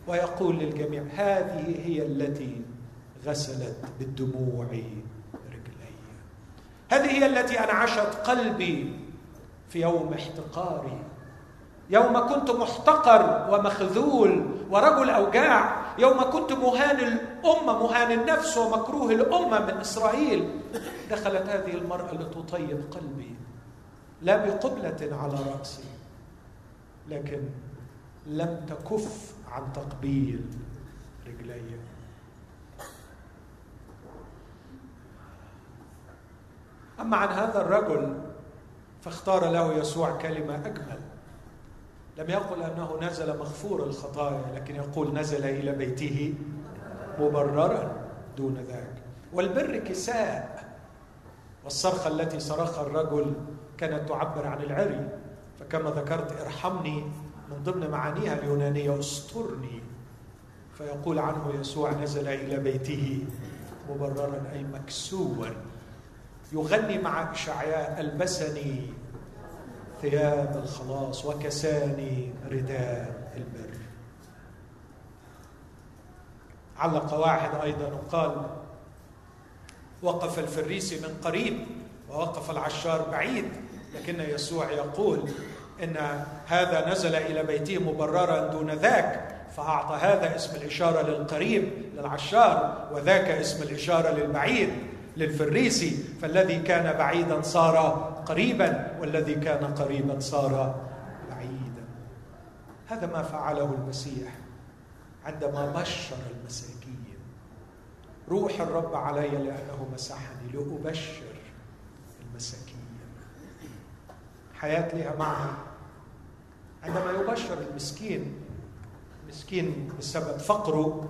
ويقول للجميع هذه هي التي غسلت بالدموع رجلي. هذه هي التي أنعشت قلبي في يوم احتقاري. يوم كنت محتقر ومخذول ورجل أوجاع يوم كنت مهان الأمة مهان النفس ومكروه الأمة من إسرائيل دخلت هذه المرأة لتطيب قلبي لا بقبلة على رأسي لكن لم تكف عن تقبيل رجلي. أما عن هذا الرجل فاختار له يسوع كلمة أجمل. لم يقل أنه نزل مغفور الخطايا لكن يقول نزل إلى بيته مبررا دون ذاك والبر كساء والصرخة التي صرخها الرجل كانت تعبر عن العري. فكما ذكرت ارحمني من ضمن معانيها اليونانية استرني. فيقول عنه يسوع نزل إلى بيته مبررا أي مكسوا يغني مع اشعياء ألبسني. ثياب الخلاص وكساني رداء البر. علق واحد أيضا وقال وقف الفريسي من قريب ووقف العشار بعيد لكن يسوع يقول إن هذا نزل إلى بيته مبررا دون ذاك فأعطى هذا اسم الإشارة للقريب للعشار وذاك اسم الإشارة للبعيد. للفريسي فالذي كان بعيدا صار قريبا والذي كان قريبا صار بعيدا. هذا ما فعله المسيح عندما بشر المساكين. روح الرب علي لأنه مسحني لأبشر المساكين. حياة لها معنى. عندما يبشر المسكين مسكين بسبب فقره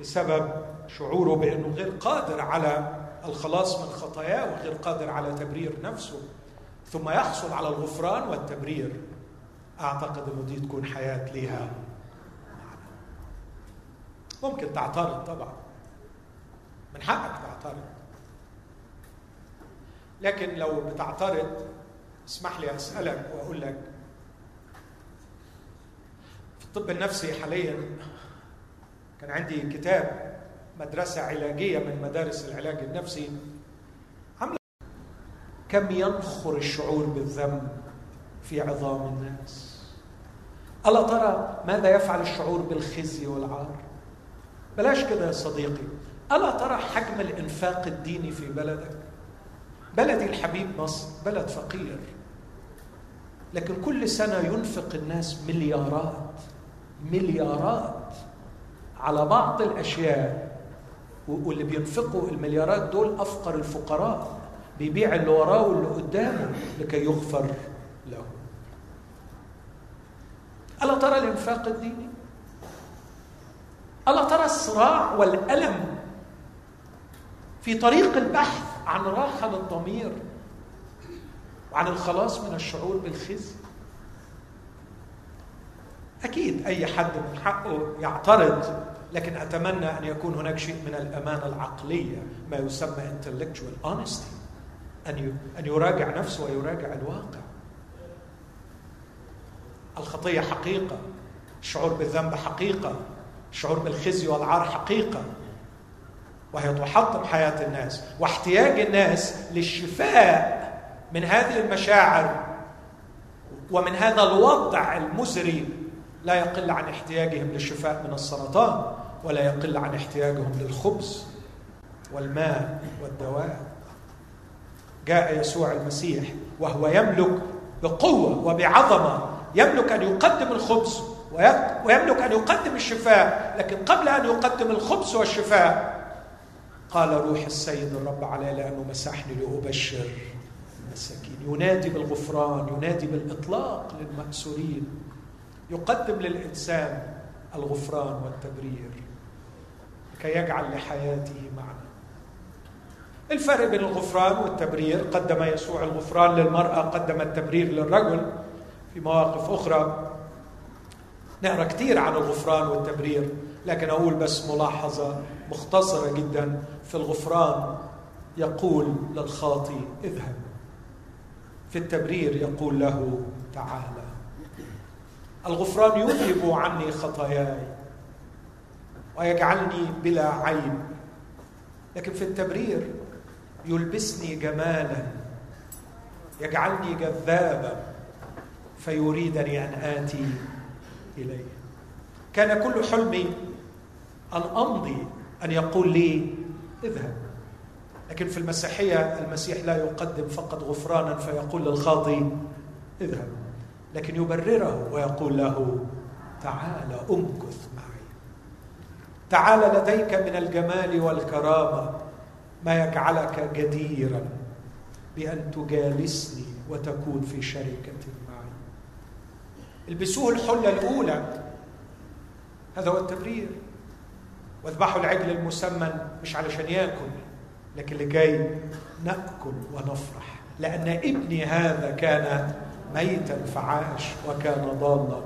بسبب شعوره بأنه غير قادر على الخلاص من خطاياه وغير قادر على تبرير نفسه ثم يحصل على الغفران والتبرير. أعتقد إنه دي تكون حياة ليها ممكن تعترض طبعا. من حقك تعترض. لكن لو بتعترض اسمح لي أسألك وأقول لك في الطب النفسي حاليا كان عندي كتاب مدرسة علاجية من مدارس العلاج النفسي عامله كم ينخر الشعور بالذنب في عظام الناس؟ الا ترى ماذا يفعل الشعور بالخزي والعار؟ بلاش كده يا صديقي. الا ترى حجم الإنفاق الديني في بلدك؟ بلدي الحبيب مصر بلد فقير. لكن كل سنة ينفق الناس مليارات مليارات على بعض الأشياء واللي بينفقوا المليارات دول أفقر الفقراء بيبيع اللي وراه واللي قدامه لكي يغفر له. ألا ترى الإنفاق الديني؟ ألا ترى الصراع والألم في طريق البحث عن راحة للضمير وعن الخلاص من الشعور بالخزي؟ أكيد أي حد من حقه يعترض لكن أتمنى أن يكون هناك شيء من الأمانة العقلية ما يسمى intellectual honesty أن أن يراجع نفسه ويراجع الواقع. الخطية حقيقة الشعور بالذنب حقيقة الشعور بالخزي والعار حقيقة. وهي تحطم حياة الناس واحتياج الناس للشفاء من هذه المشاعر ومن هذا الوضع المزري لا يقل عن احتياجهم للشفاء من السرطان. ولا يقل عن احتياجهم للخبز والماء والدواء. جاء يسوع المسيح وهو يملك بقوة وبعظمة. يملك أن يقدم الخبز ويملك أن يقدم الشفاء. لكن قبل أن يقدم الخبز والشفاء قال روح السيد الرب علي لأنه مسحني لأبشر المساكين. ينادي بالغفران ينادي بالإطلاق للمأسورين. يقدم للإنسان الغفران والتبرير. لكي يجعل لحياته معنى. الفرق بين الغفران والتبرير قدم يسوع الغفران للمرأة قدم التبرير للرجل. في مواقف أخرى نقرأ كثير عن الغفران والتبرير لكن أقول بس ملاحظة مختصرة جدا في الغفران يقول للخاطي اذهب. في التبرير يقول له تعالى الغفران يذهب عني خطاياي. ويجعلني بلا عيب لكن في التبرير يلبسني جمالا يجعلني جذابا فيريدني أن آتي إليه. كان كل حلمي أن أمضي أن يقول لي اذهب. لكن في المسيحية المسيح لا يقدم فقط غفرانا فيقول للخاطي اذهب. لكن يبرره ويقول له تعال أمكث تعال لديك من الجمال والكرامة ما يجعلك جديرا بأن تجالسني وتكون في شركة معي. البسوه الحلة الأولى هذا هو التبرير. واذبحوا العجل المسمن مش علشان يأكل لكن لكي نأكل ونفرح. لأن ابني هذا كان ميتا فعاش وكان ضالا.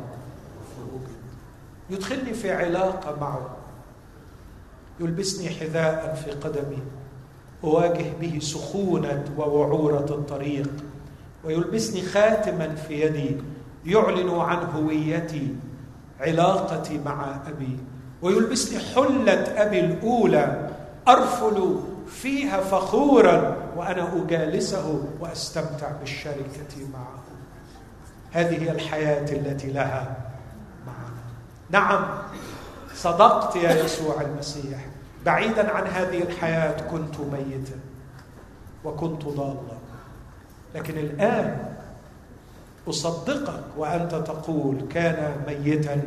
فوجد يدخلني في علاقة معه. يلبسني حذاء في قدمي أواجه به سخونة ووعورة الطريق ويلبسني خاتما في يدي يعلن عن هويتي علاقتي مع أبي ويلبسني حلة أبي الأولى أرفل فيها فخورا وأنا أجالسه وأستمتع بالشركة معه. هذه هي الحياة التي لها معنا نعم. صدقت يا يسوع المسيح بعيدا عن هذه الحياة كنت ميتا وكنت ضالا. لكن الآن أصدقك وأنت تقول كان ميتا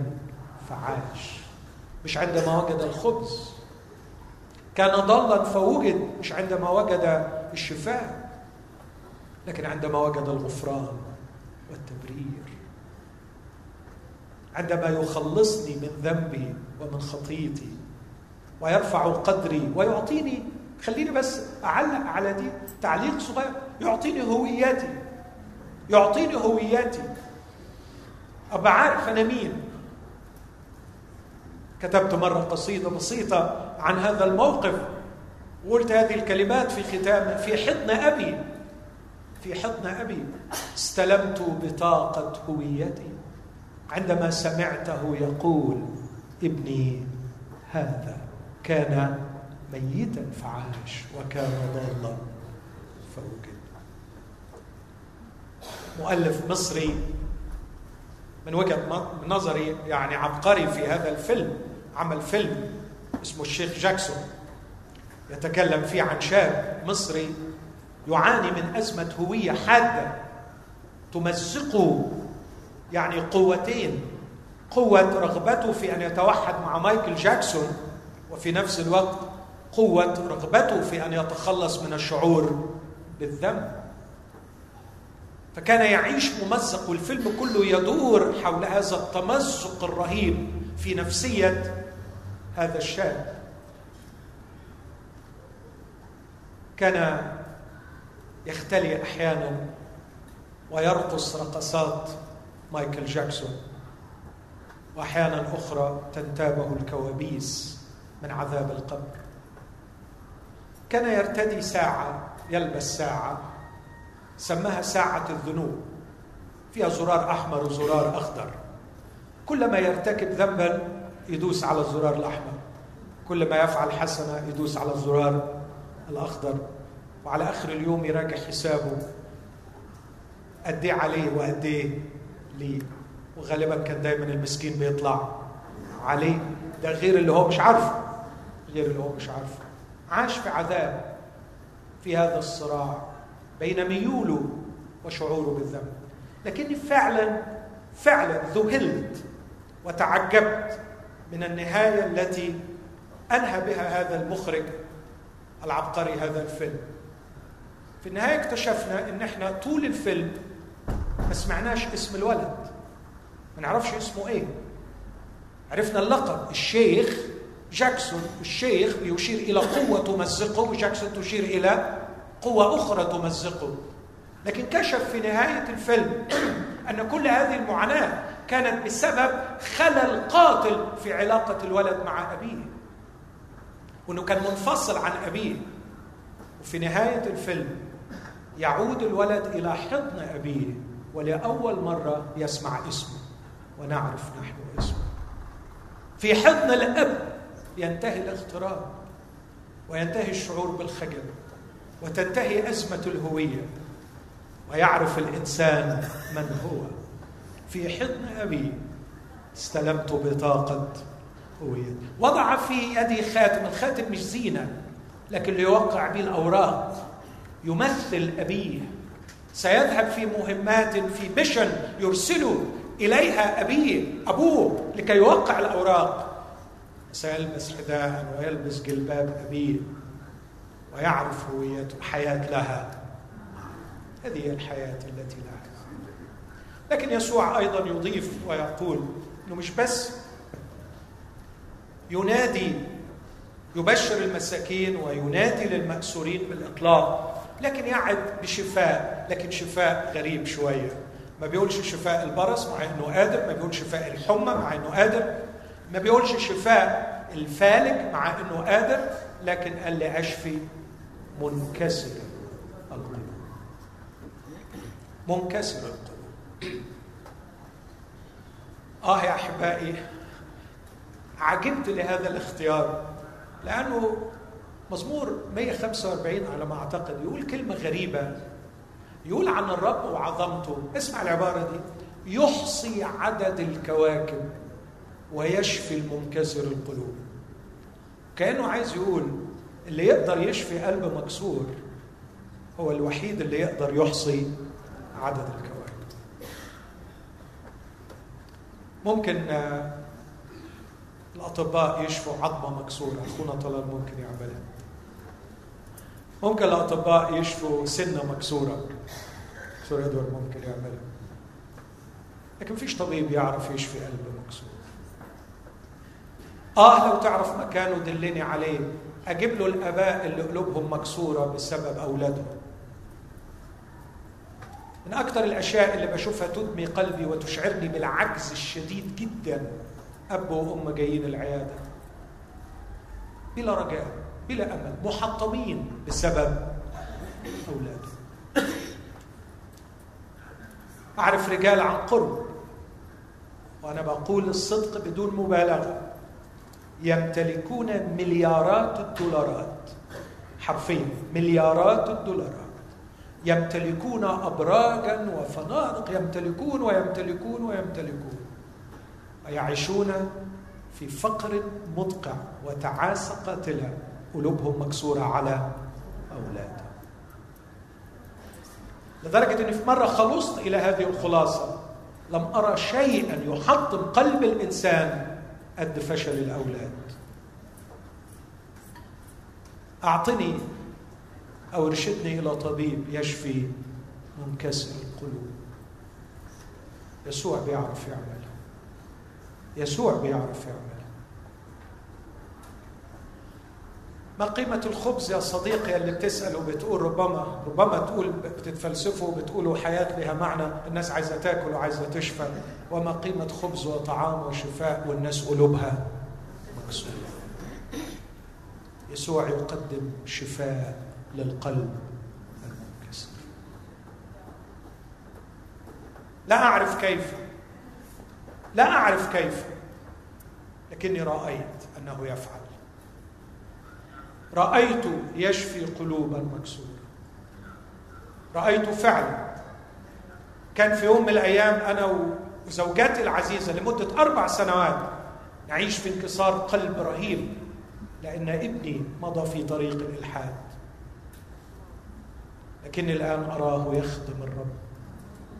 فعاش. مش عندما وجد الخبز. كان ضالا فوجد مش عندما وجد الشفاء. لكن عندما وجد الغفران والتبرير. عندما يخلصني من ذنبي ومن خطيتي ويرفع قدري ويعطيني خليني بس أعلق على دي تعليق صغير يعطيني هويتي يعطيني هويتي ابقى عارف أنا مين؟ كتبت مرة قصيدة بسيطة عن هذا الموقف وقلت هذه الكلمات في ختام في حضن أبي في حضن أبي. استلمت بطاقة هويتي. عندما سمعته يقول ابني هذا كان ميتا فعاش وكان ضالا فوجد. مؤلف مصري من وجهة نظري يعني عبقري في هذا الفيلم عمل فيلم اسمه الشيخ جاكسون. يتكلم فيه عن شاب مصري يعاني من أزمة هوية حادة تمزقه يعني قوتين قوة رغبته في أن يتوحد مع مايكل جاكسون وفي نفس الوقت قوة رغبته في أن يتخلص من الشعور بالذنب. فكان يعيش ممزق والفيلم كله يدور حول هذا التمزق الرهيب في نفسية هذا الشاب. كان يختلي أحيانا ويرقص رقصات مايكل جاكسون. وأحيانا أخرى تنتابه الكوابيس من عذاب القبر. كان يرتدي ساعة يلبس ساعة سماها ساعة الذنوب فيها زرار أحمر وزرار أخضر. كلما يرتكب ذنبا يدوس على الزرار الأحمر. كل ما يفعل حسنة يدوس على الزرار الأخضر. وعلى آخر اليوم يراجع حسابه. قد عليه وقد ليه وغالبا كان دايما المسكين بيطلع عليه. ده غير اللي هو مش عارفه. غير اللي هو مش عارفه. عاش في عذاب في هذا الصراع بين ميوله وشعوره بالذنب. لكني فعلا فعلا ذهلت وتعجبت من النهاية التي أنهى بها هذا المخرج العبقري هذا الفيلم. في النهاية اكتشفنا إن إحنا طول الفيلم ما سمعناش اسم الولد. ما نعرفش اسمه إيه. عرفنا اللقب الشيخ جاكسون. الشيخ يشير إلى قوة تمزقه وجاكسون تشير إلى قوة أخرى تمزقه. لكن كشف في نهاية الفيلم أن كل هذه المعاناة كانت بسبب خلل قاتل في علاقة الولد مع أبيه. وأنه كان منفصل عن أبيه. وفي نهاية الفيلم يعود الولد إلى حضن أبيه ولأول مرة يسمع اسمه. ونعرف نحن اسمه. في حضن الأب ينتهي الاغتراب وينتهي الشعور بالخجل وتنتهي أزمة الهوية. ويعرف الإنسان من هو. في حضن أبي استلمت بطاقة هوية. وضع في يدي خاتم الخاتم مش زينة لكن ليوقع به الأوراق. يمثل أبيه. سيذهب في مهمات في بشن يرسله إليها أبيه أبوه لكي يوقع الأوراق. سيلبس حذاء ويلبس جلباب أبيه ويعرف هويته حياه لها. هذه هي الحياة التي لها. لكن يسوع أيضا يضيف ويقول إنه مش بس ينادي يبشر المساكين وينادي للمأسورين بالإطلاق لكن يعد بشفاء لكن شفاء غريب شوية. ما بيقولش شفاء البرص مع إنه قادر ما بيقولش شفاء الحمى مع إنه قادر ما بيقولش شفاء الفالج مع إنه قادر لكن قال لي أشفي منكسر القلوب. منكسر القلوب. آه يا أحبائي عجبت لهذا الاختيار لأنه مزمور 145 على ما أعتقد. يقول كلمة غريبة. يقول عن الرب وعظمته. اسمع العبارة دي. يحصي عدد الكواكب ويشفي المنكسر القلوب. كأنه عايز يقول اللي يقدر يشفي قلب مكسور هو الوحيد اللي يقدر يحصي عدد الكواكب. ممكن الأطباء يشفوا عظمة مكسورة. أخونا طلال ممكن يعملها. ممكن الأطباء يشفوا سنة مكسورة. دكتور إدوار ممكن يعملها؟ لكن فيش طبيب يعرف يشفي قلب مكسور. آه لو تعرف مكانه دلني عليه. أجيب له الآباء اللي قلوبهم مكسورة بسبب أولادهم. من أكثر الأشياء اللي بشوفها تدمي قلبي وتشعرني بالعجز الشديد جدا. أب وأم جايين العيادة. بلا رجاء. بلا أمل محطمين بسبب أولادهم أعرف رجال عن قرب وأنا بقول الصدق بدون مبالغة. يمتلكون مليارات الدولارات حرفيا مليارات الدولارات. يمتلكون أبراجا وفنادق يمتلكون ويمتلكون ويمتلكون. ويعيشون في فقر مدقع وتعاسة قاتلة قلوبهم مكسورة على أولادهم لدرجة أني في مرة خلصت إلى هذه الخلاصة لم أرى شيئا يحطم قلب الإنسان قد فشل الأولاد أعطني أو ارشدني إلى طبيب يشفي منكسر القلوب. يسوع بيعرف يعمل يسوع بيعرف يعمل ما قيمة الخبز يا صديقي اللي بتسأل وبتقول ربما ربما تقول بتتفلسفوا وبتقولوا حياة لها معنى الناس عايزة تاكل وعايزة تشفى. وما قيمة خبز وطعام وشفاء والناس قلوبها؟ مكسورة. يسوع يقدم شفاء للقلب المنكسر. لا أعرف كيف. لا أعرف كيف. لكني رأيت أنه يفعل. رأيت يشفي قلوبا مكسورة رأيت فعلا. كان في يوم من الأيام أنا وزوجتي العزيزة لمدة أربع سنوات نعيش في انكسار قلب رهيب لأن ابني مضى في طريق الإلحاد. لكني الآن أراه يخدم الرب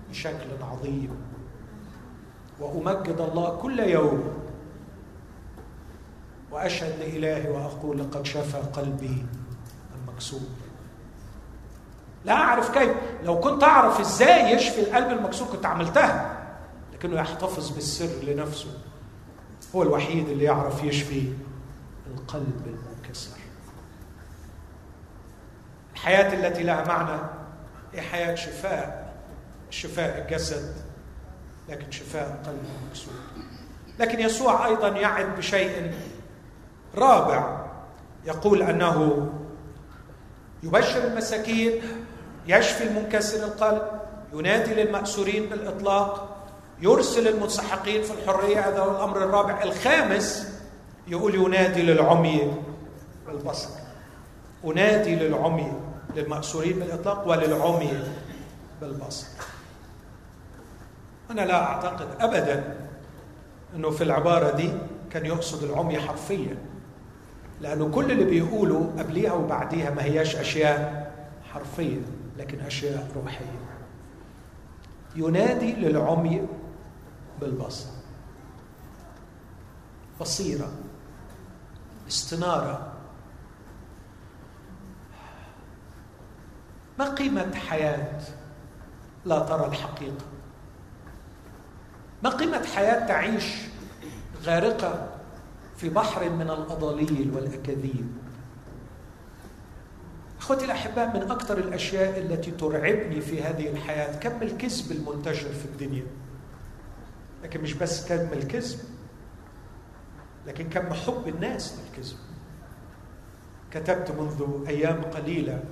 بشكل عظيم. وأمجد الله كل يوم وأشهد لإلهي وأقول لقد شفى قلبي المكسور. لا أعرف كيف. لو كنت أعرف إزاي يشفي القلب المكسور كنت عملتها. لكنه يحتفظ بالسر لنفسه. هو الوحيد اللي يعرف يشفي القلب المنكسر الحياة التي لها معنى هي حياة شفاء. شفاء الجسد لكن شفاء القلب المكسور. لكن يسوع أيضا يعد بشيء رابع يقول أنه يبشر المساكين يشفي المنكسر القلب ينادي للمأسورين بالإطلاق يرسل المتسحقين في الحرية هذا هو الأمر الرابع. الخامس يقول ينادي للعمي بالبصر أنادي للعمي للمأسورين بالإطلاق وللعمي بالبصر. أنا لا أعتقد أبدا أنه في العبارة دي كان يقصد العمي حرفيا. لأنه كل اللي بيقوله قبليها وبعديها ما هياش أشياء حرفية لكن أشياء روحية. ينادي للعمي بالبصر. بصيرة. استنارة. ما قيمة حياة لا ترى الحقيقة؟ ما قيمة حياة تعيش غارقة في بحر من الأضاليل والأكاذيب. أخوتي الأحباء من أكثر الأشياء التي ترعبني في هذه الحياة كم الكذب المنتشر في الدنيا. لكن مش بس كم الكذب لكن كم حب الناس للكذب. كتبت منذ أيام قليلة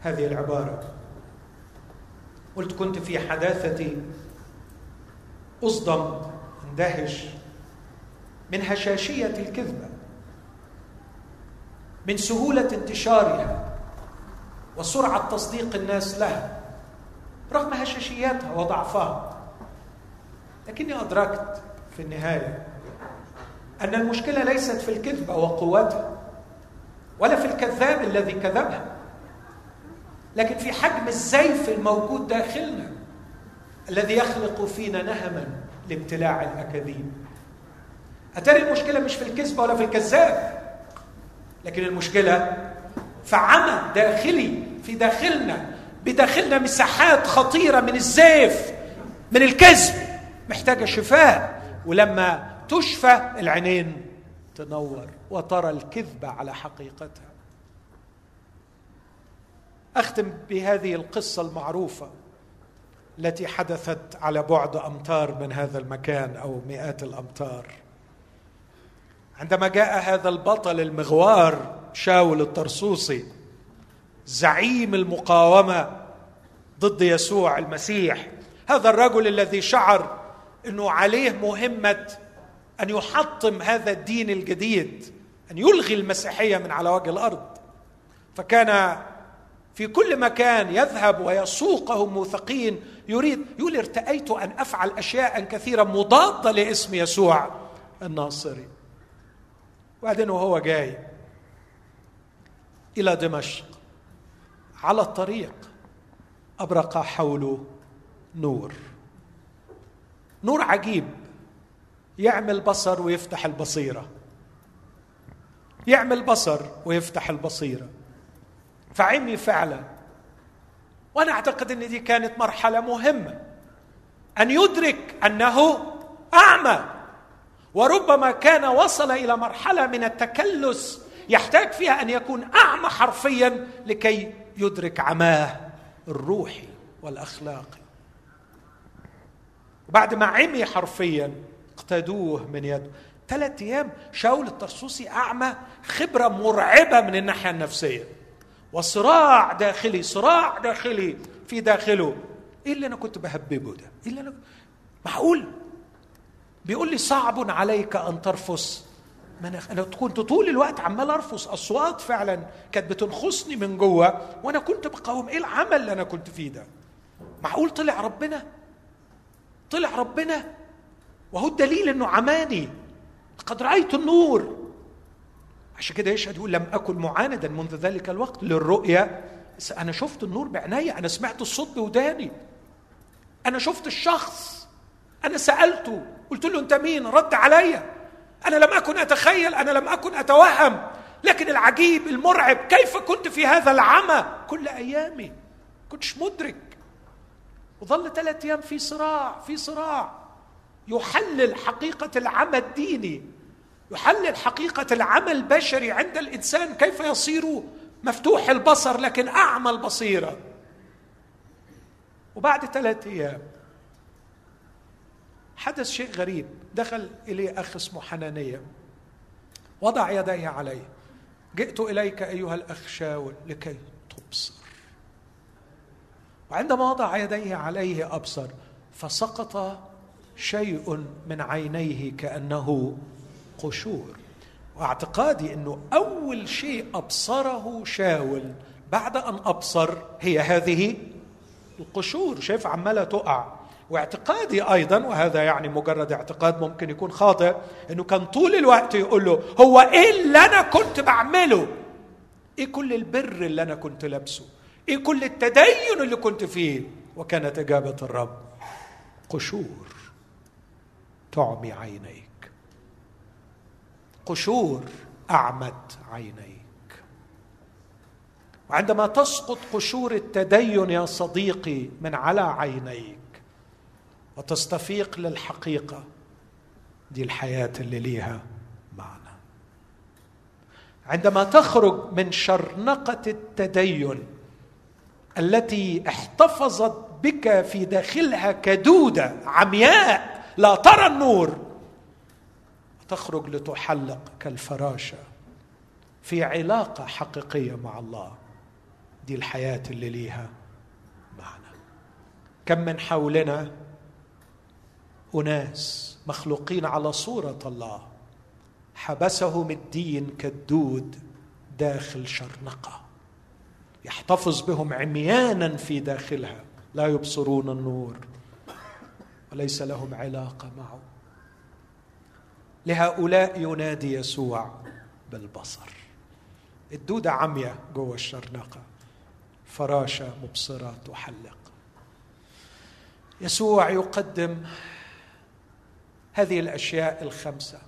هذه العبارة. قلت كنت في حداثتي أصدم أندهش من هشاشية الكذبة من سهولة انتشارها وسرعة تصديق الناس لها رغم هشاشياتها وضعفها. لكني أدركت في النهاية أن المشكلة ليست في الكذبة وقوتها ولا في الكذاب الذي كذبها لكن في حجم الزيف الموجود داخلنا الذي يخلق فينا نهما لابتلاع الأكاذيب. أتاري المشكلة مش في الكذبة ولا في الكذاب لكن المشكلة في عمى داخلي في داخلنا بداخلنا مساحات خطيرة من الزيف من الكذب محتاجة شفاء. ولما تشفى العينين تنور وترى الكذبة على حقيقتها. أختم بهذه القصة المعروفة التي حدثت على بعد أمتار من هذا المكان أو مئات الأمتار. عندما جاء هذا البطل المغوار شاول الطرسوسي زعيم المقاومة ضد يسوع المسيح هذا الرجل الذي شعر إنه عليه مهمة أن يحطم هذا الدين الجديد أن يلغي المسيحية من على وجه الأرض. فكان في كل مكان يذهب ويسوقهم موثقين يريد يقول ارتأيت أن أفعل أشياء كثيرة مضادة لاسم يسوع الناصري. وبعدين وهو جاي إلى دمشق على الطريق أبرق حوله نور. نور عجيب. يعمل بصر ويفتح البصيرة. يعمل بصر ويفتح البصيرة. فعمي فعلا. وأنا أعتقد إن دي كانت مرحلة مهمة. أن يدرك أنه أعمى. وربما كان وصل إلى مرحلة من التكلس يحتاج فيها أن يكون أعمى حرفيا لكي يدرك عماه الروحي والأخلاقي. وبعد ما عمي حرفيا اقتدوه من يده ثلاث أيام شاول الطرسوسي أعمى خبرة مرعبة من الناحية النفسية. وصراع داخلي صراع داخلي في داخله. إيه اللي أنا كنت بهببه ده. إيه اللي أنا معقول؟ بيقول لي صعب عليك أن ترفس. مناخ أنا كنت طول الوقت عمال أرفس. أصوات فعلا كانت بتنخصني من جوة وأنا كنت بقاوم. إيه العمل اللي أنا كنت فيه ده؟ معقول طلع ربنا؟ طلع ربنا؟ وهو الدليل إنه عماني. قد رأيت النور. عشان كده يشهد يقول لم أكن معاندا منذ ذلك الوقت للرؤيا. أنا شفت النور بعناية أنا سمعت الصوت بوداني. أنا شفت الشخص. أنا سألته. قلت له أنت مين؟ رد عليا أنا لم أكن أتخيل أنا لم أكن أتوهم. لكن العجيب المرعب كيف كنت في هذا العمى كل أيامي؟ كنتش مدرك. وظل ثلاث أيام في صراع في صراع. يحلل حقيقة العمى الديني. يحلل حقيقة العمى البشري عند الإنسان كيف يصير مفتوح البصر لكن أعمى البصيرة. وبعد ثلاثة أيام حدث شيء غريب. دخل إليه أخ اسمه حنانية. وضع يديه عليه. جئت إليك أيها الأخ شاول لكي تبصر. وعندما وضع يديه عليه أبصر فسقط شيء من عينيه كأنه قشور. واعتقادي إنه أول شيء أبصره شاول بعد أن أبصر هي هذه القشور. شايف عمالة تقع. واعتقادي أيضا وهذا يعني مجرد اعتقاد ممكن يكون خاطئ إنه كان طول الوقت يقول له هو إيه اللي أنا كنت بعمله؟ إيه كل البر اللي أنا كنت لابسه؟ إيه كل التدين اللي كنت فيه؟ وكانت إجابة الرب قشور تعمي عينيك قشور أعمت عينيك وعندما تسقط قشور التدين يا صديقي من على عينيك وتستفيق للحقيقة دي الحياة اللي ليها معنى. عندما تخرج من شرنقة التدين التي احتفظت بك في داخلها كدودة عمياء لا ترى النور تخرج لتحلق كالفراشة في علاقة حقيقية مع الله. دي الحياة اللي ليها معنى. كم من حولنا أناس مخلوقين على صورة الله حبسهم الدين كالدود داخل شرنقة. يحتفظ بهم عميانا في داخلها لا يبصرون النور وليس لهم علاقة معه. لهؤلاء ينادي يسوع بالبصر. الدودة عمية جوه الشرنقة فراشة مبصرة تحلق. يسوع يقدم هذه الأشياء الخمسة.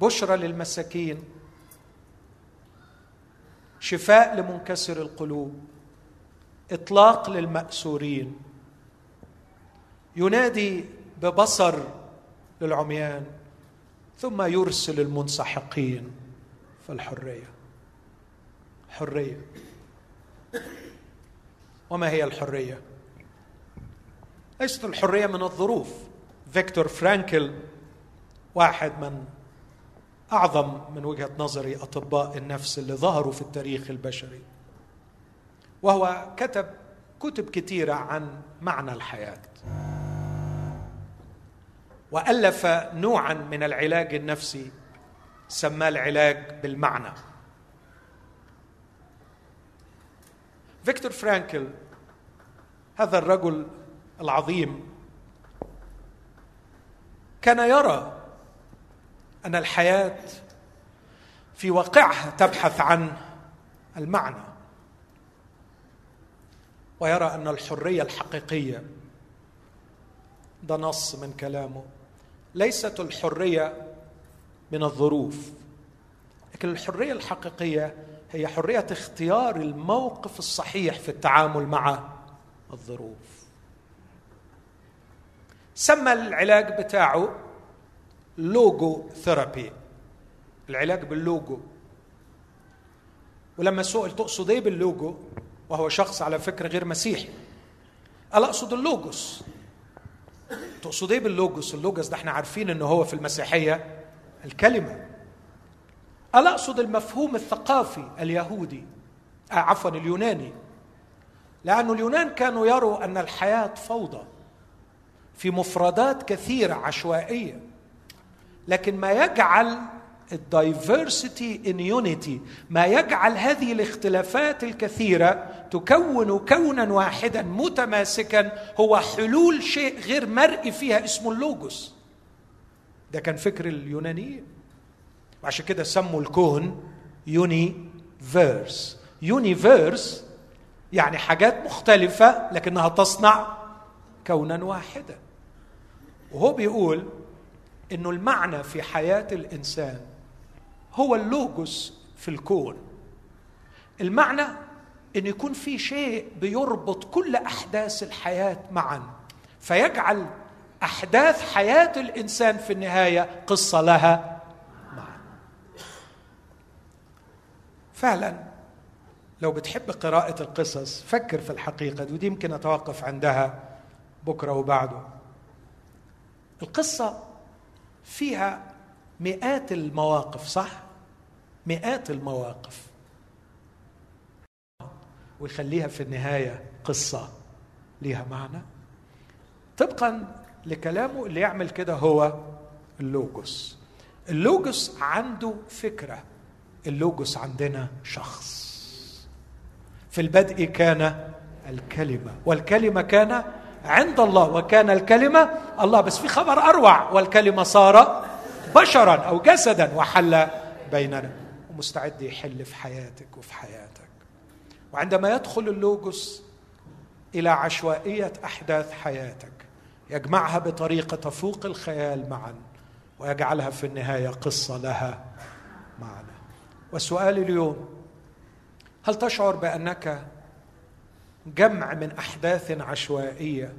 بشرى للمساكين. شفاء لمنكسر القلوب. إطلاق للمأسورين. ينادي ببصر للعميان. ثم يرسل المنسحقين في الحرية. حرية. وما هي الحرية؟ ليست الحرية من الظروف. فيكتور فرانكل واحد من أعظم من وجهة نظري أطباء النفس اللي ظهروا في التاريخ البشري. وهو كتب كتب كثيره عن معنى الحياة. وألف نوعا من العلاج النفسي سماه العلاج بالمعنى. فيكتور فرانكل هذا الرجل العظيم كان يرى أن الحياة في واقعها تبحث عن المعنى ويرى أن الحرية الحقيقية ده نص من كلامه ليست الحرية من الظروف لكن الحرية الحقيقية هي حرية اختيار الموقف الصحيح في التعامل مع الظروف. سمى العلاج بتاعه logotherapy العلاج باللوجو. ولما سئل تقصد إيه باللوجو؟ وهو شخص على فكرة غير مسيحي. قال أقصد اللوجوس؟ تقصد إيه باللوجوس؟ اللوجوس ده إحنا عارفين إنه هو في المسيحية الكلمة. قال أقصد المفهوم الثقافي اليهودي؟ آه عفوا اليوناني. لأن اليونان كانوا يروا أن الحياة فوضى. في مفردات كثيرة عشوائية. لكن ما يجعل ال diversity in unity ما يجعل هذه الاختلافات الكثيرة تكون كونا واحدا متماسكا هو حلول شيء غير مرئي فيها اسمه اللوجوس. ده كان فكر اليونانيين. وعشان كده سموا الكون universe universe يعني حاجات مختلفة لكنها تصنع كونا واحدا. وهو بيقول إنه المعنى في حياة الإنسان هو اللوجوس في الكون. المعنى إن يكون في شيء بيربط كل أحداث الحياة معا فيجعل أحداث حياة الإنسان في النهاية قصة لها معنى فعلا لو بتحب قراءة القصص فكر في الحقيقة دي ودي يمكن أتوقف عندها. بكرة وبعده. القصة فيها مئات المواقف صح؟ مئات المواقف. ويخليها في النهاية قصة ليها معنى. طبقا لكلامه اللي يعمل كده هو اللوجوس. اللوجوس عنده فكرة. اللوجوس عندنا شخص. في البدء كان الكلمة والكلمة كان عند الله وكان الكلمة الله بس في خبر أروع والكلمة صار بشرا أو جسدا وحل بيننا. ومستعد يحل في حياتك وفي حياتك. وعندما يدخل اللوجوس إلى عشوائية أحداث حياتك يجمعها بطريقة تفوق الخيال معا ويجعلها في النهاية قصة لها معنى. والسؤال اليوم هل تشعر بأنك جمع من أحداث عشوائية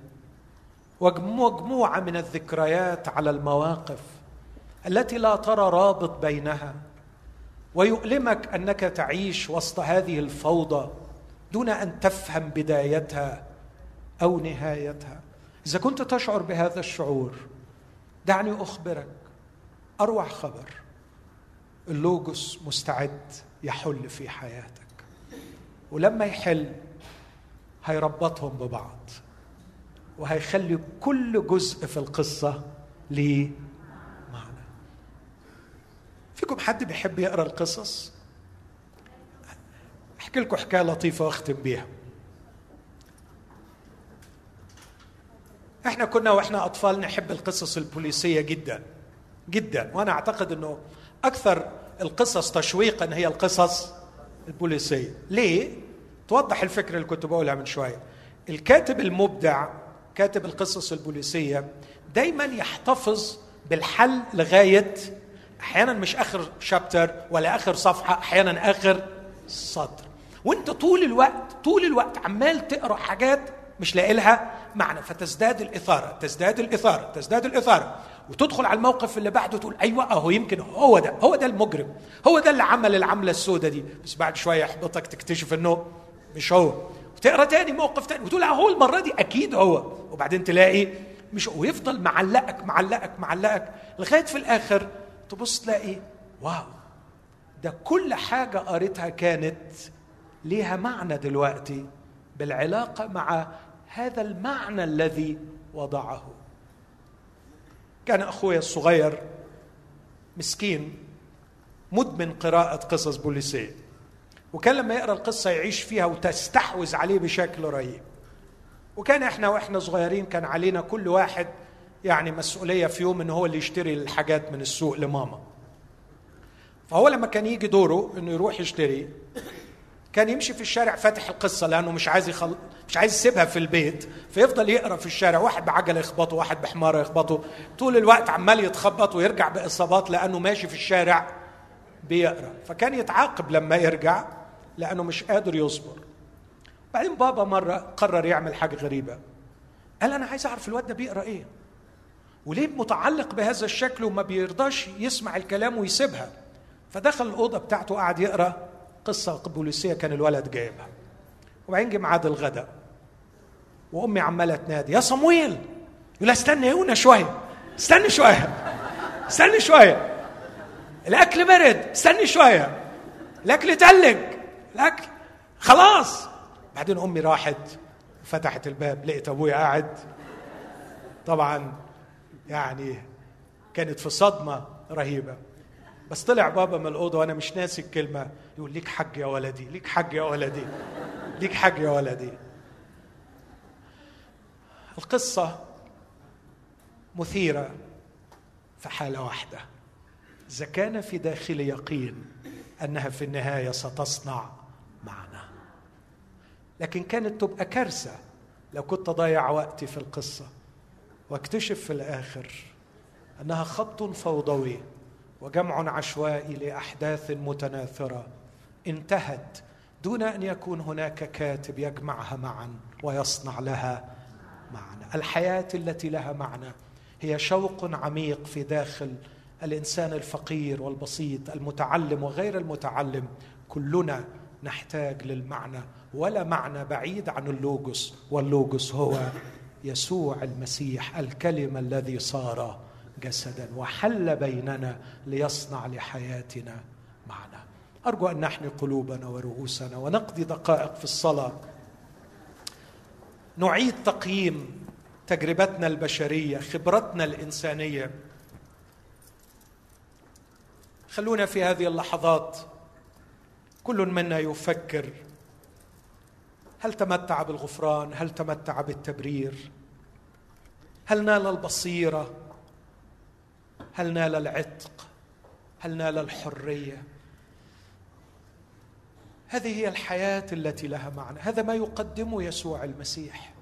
ومجموعة من الذكريات على المواقف التي لا ترى رابط بينها ويؤلمك أنك تعيش وسط هذه الفوضى دون أن تفهم بدايتها أو نهايتها. إذا كنت تشعر بهذا الشعور دعني أخبرك أروع خبر اللوجوس مستعد يحل في حياتك. ولما يحل هيربطهم ببعض. وهيخلي كل جزء في القصة ليه معنى. فيكم حد بيحب يقرأ القصص؟ أحكي لكم حكاية لطيفة واختم بيها. إحنا كنا وإحنا أطفال نحب القصص البوليسية جدا جدا. وأنا أعتقد إنه أكثر القصص تشويقا هي القصص البوليسية. ليه؟ توضح الفكرة اللي كنت بقولها من شوية. الكاتب المبدع كاتب القصص البوليسية دايما يحتفظ بالحل لغاية أحيانا مش آخر شابتر ولا آخر صفحة أحيانا آخر سطر. وأنت طول الوقت طول الوقت عمال تقرأ حاجات مش لاقي لها معنى. فتزداد الإثارة تزداد الإثارة تزداد الإثارة. وتدخل على الموقف اللي بعده تقول أيوه أهو يمكن هو ده هو ده المجرم. هو ده اللي عمل العملة السوداء دي. بس بعد شوية يحبطك تكتشف إنه مش هو. تقرا تاني موقف تاني. وتقول هو المرة دي أكيد هو. وبعدين تلاقي مش ويفضل معلقك معلقك معلقك لغاية في الآخر تبص تلاقي واو ده كل حاجة قريتها كانت ليها معنى دلوقتي بالعلاقة مع هذا المعنى الذي وضعه. كان أخويا الصغير مسكين مدمن قراءة قصص بوليسية. وكان لما يقرأ القصة يعيش فيها وتستحوذ عليه بشكل رهيب. وكان إحنا وإحنا صغيرين كان علينا كل واحد يعني مسؤولية في يوم ان هو اللي يشتري الحاجات من السوق لماما. فهو لما كان يجي دوره إنه يروح يشتري كان يمشي في الشارع فاتح القصة لأنه مش عايز يخل... مش عايز يسيبها في البيت فيفضل يقرأ في الشارع واحد بعجلة يخبطه واحد بحمارة يخبطه طول الوقت عمال يتخبط ويرجع بإصابات لأنه ماشي في الشارع بيقرأ. فكان يتعاقب لما يرجع لأنه مش قادر يصبر. بعدين بابا مرة قرر يعمل حاجة غريبة. قال أنا عايز أعرف الواد ده بيقرأ إيه؟ وليه متعلق بهذا الشكل وما بيرضاش يسمع الكلام ويسيبها؟ فدخل الأوضة بتاعته قعد يقرأ قصة بوليسيه كان الولد جايبها. وبعدين جه ميعاد الغداء. وأمي عمالة تنادي يا صمويل! يقول استنى يونا شوية استني شوية استني شوية. الأكل برد استني شوية. الأكل تلج. الاكل خلاص. بعدين أمي راحت فتحت الباب لقيت أبويا قاعد. طبعا يعني كانت في صدمة رهيبة. بس طلع بابا من الأوضة وأنا مش ناسي الكلمة يقول ليك حق يا ولدي ليك حق يا ولدي ليك حق يا ولدي. القصة مثيرة في حالة واحدة. إذا كان في داخلي يقين أنها في النهاية ستصنع لكن كانت تبقى كارثة لو كنت اضيع وقتي في القصة واكتشف في الآخر أنها خط فوضوي وجمع عشوائي لأحداث متناثرة انتهت دون أن يكون هناك كاتب يجمعها معا ويصنع لها معنى. الحياة التي لها معنى هي شوق عميق في داخل الإنسان الفقير والبسيط المتعلم وغير المتعلم. كلنا نحتاج للمعنى ولا معنى بعيد عن اللوجوس واللوجوس هو يسوع المسيح الكلمة الذي صار جسدا وحل بيننا ليصنع لحياتنا معنى أرجو أن نحني قلوبنا ورؤوسنا ونقضي دقائق في الصلاة. نعيد تقييم تجربتنا البشرية خبرتنا الإنسانية. خلونا في هذه اللحظات كل منا يفكر هل تمتع بالغفران؟ هل تمتع بالتبرير؟ هل نال البصيرة؟ هل نال العتق؟ هل نال الحرية؟ هذه هي الحياة التي لها معنى. هذا ما يقدمه يسوع المسيح.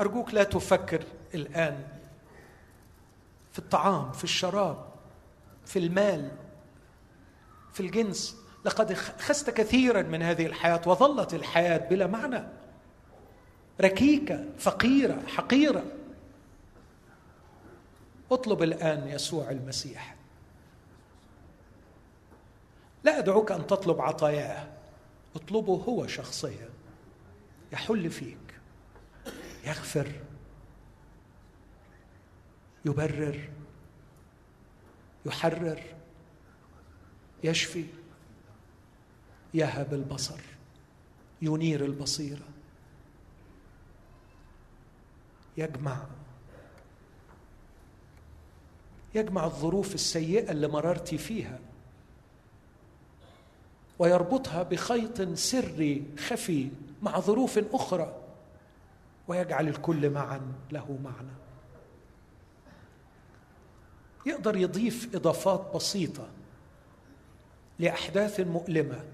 أرجوك لا تفكر الآن في الطعام في الشراب في المال في الجنس. لقد خست كثيرا من هذه الحياة وظلت الحياة بلا معنى. ركيكة فقيرة حقيرة. اطلب الآن يسوع المسيح. لا أدعوك أن تطلب عطاياه. اطلبه هو شخصيا. يحل فيك. يغفر. يبرر. يحرر. يشفي. يهب البصر ينير البصيرة. يجمع يجمع الظروف السيئة اللي مررت فيها ويربطها بخيط سري خفي مع ظروف أخرى ويجعل الكل معا له معنى. يقدر يضيف إضافات بسيطة لأحداث مؤلمة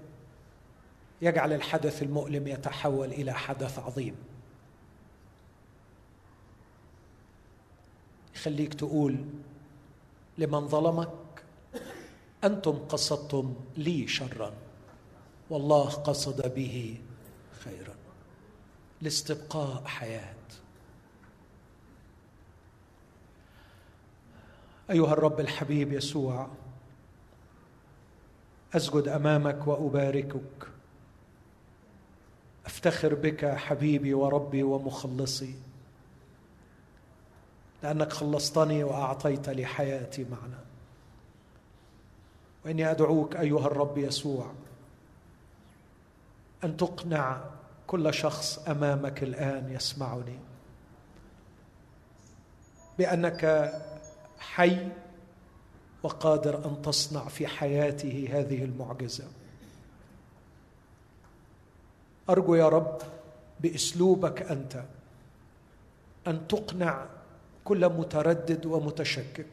يجعل الحدث المؤلم يتحول إلى حدث عظيم. يخليك تقول لمن ظلمك أنتم قصدتم لي شرا والله قصد به خيرا. لاستبقاء حياة. أيها الرب الحبيب يسوع أسجد أمامك وأباركك أفتخر بك حبيبي وربي ومخلصي لأنك خلصتني وأعطيت لي حياتي معنا وإني أدعوك أيها الرب يسوع أن تقنع كل شخص أمامك الآن يسمعني. بأنك حي وقادر أن تصنع في حياته هذه المعجزة. أرجو يا رب بأسلوبك أنت أن تقنع كل متردد ومتشكك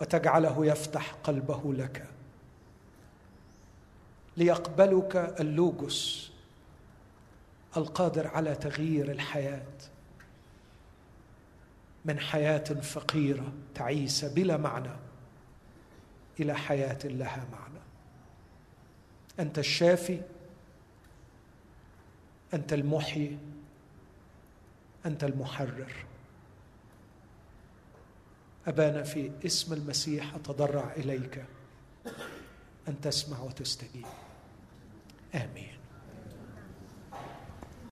وتجعله يفتح قلبه لك ليقبلك اللوجوس القادر على تغيير الحياة من حياة فقيرة تعيسه بلا معنى إلى حياة لها معنى. أنت الشافي أنت المحيي أنت المحرر. أبانا في اسم المسيح أتضرع إليك أن تسمع وتستجيب. آمين.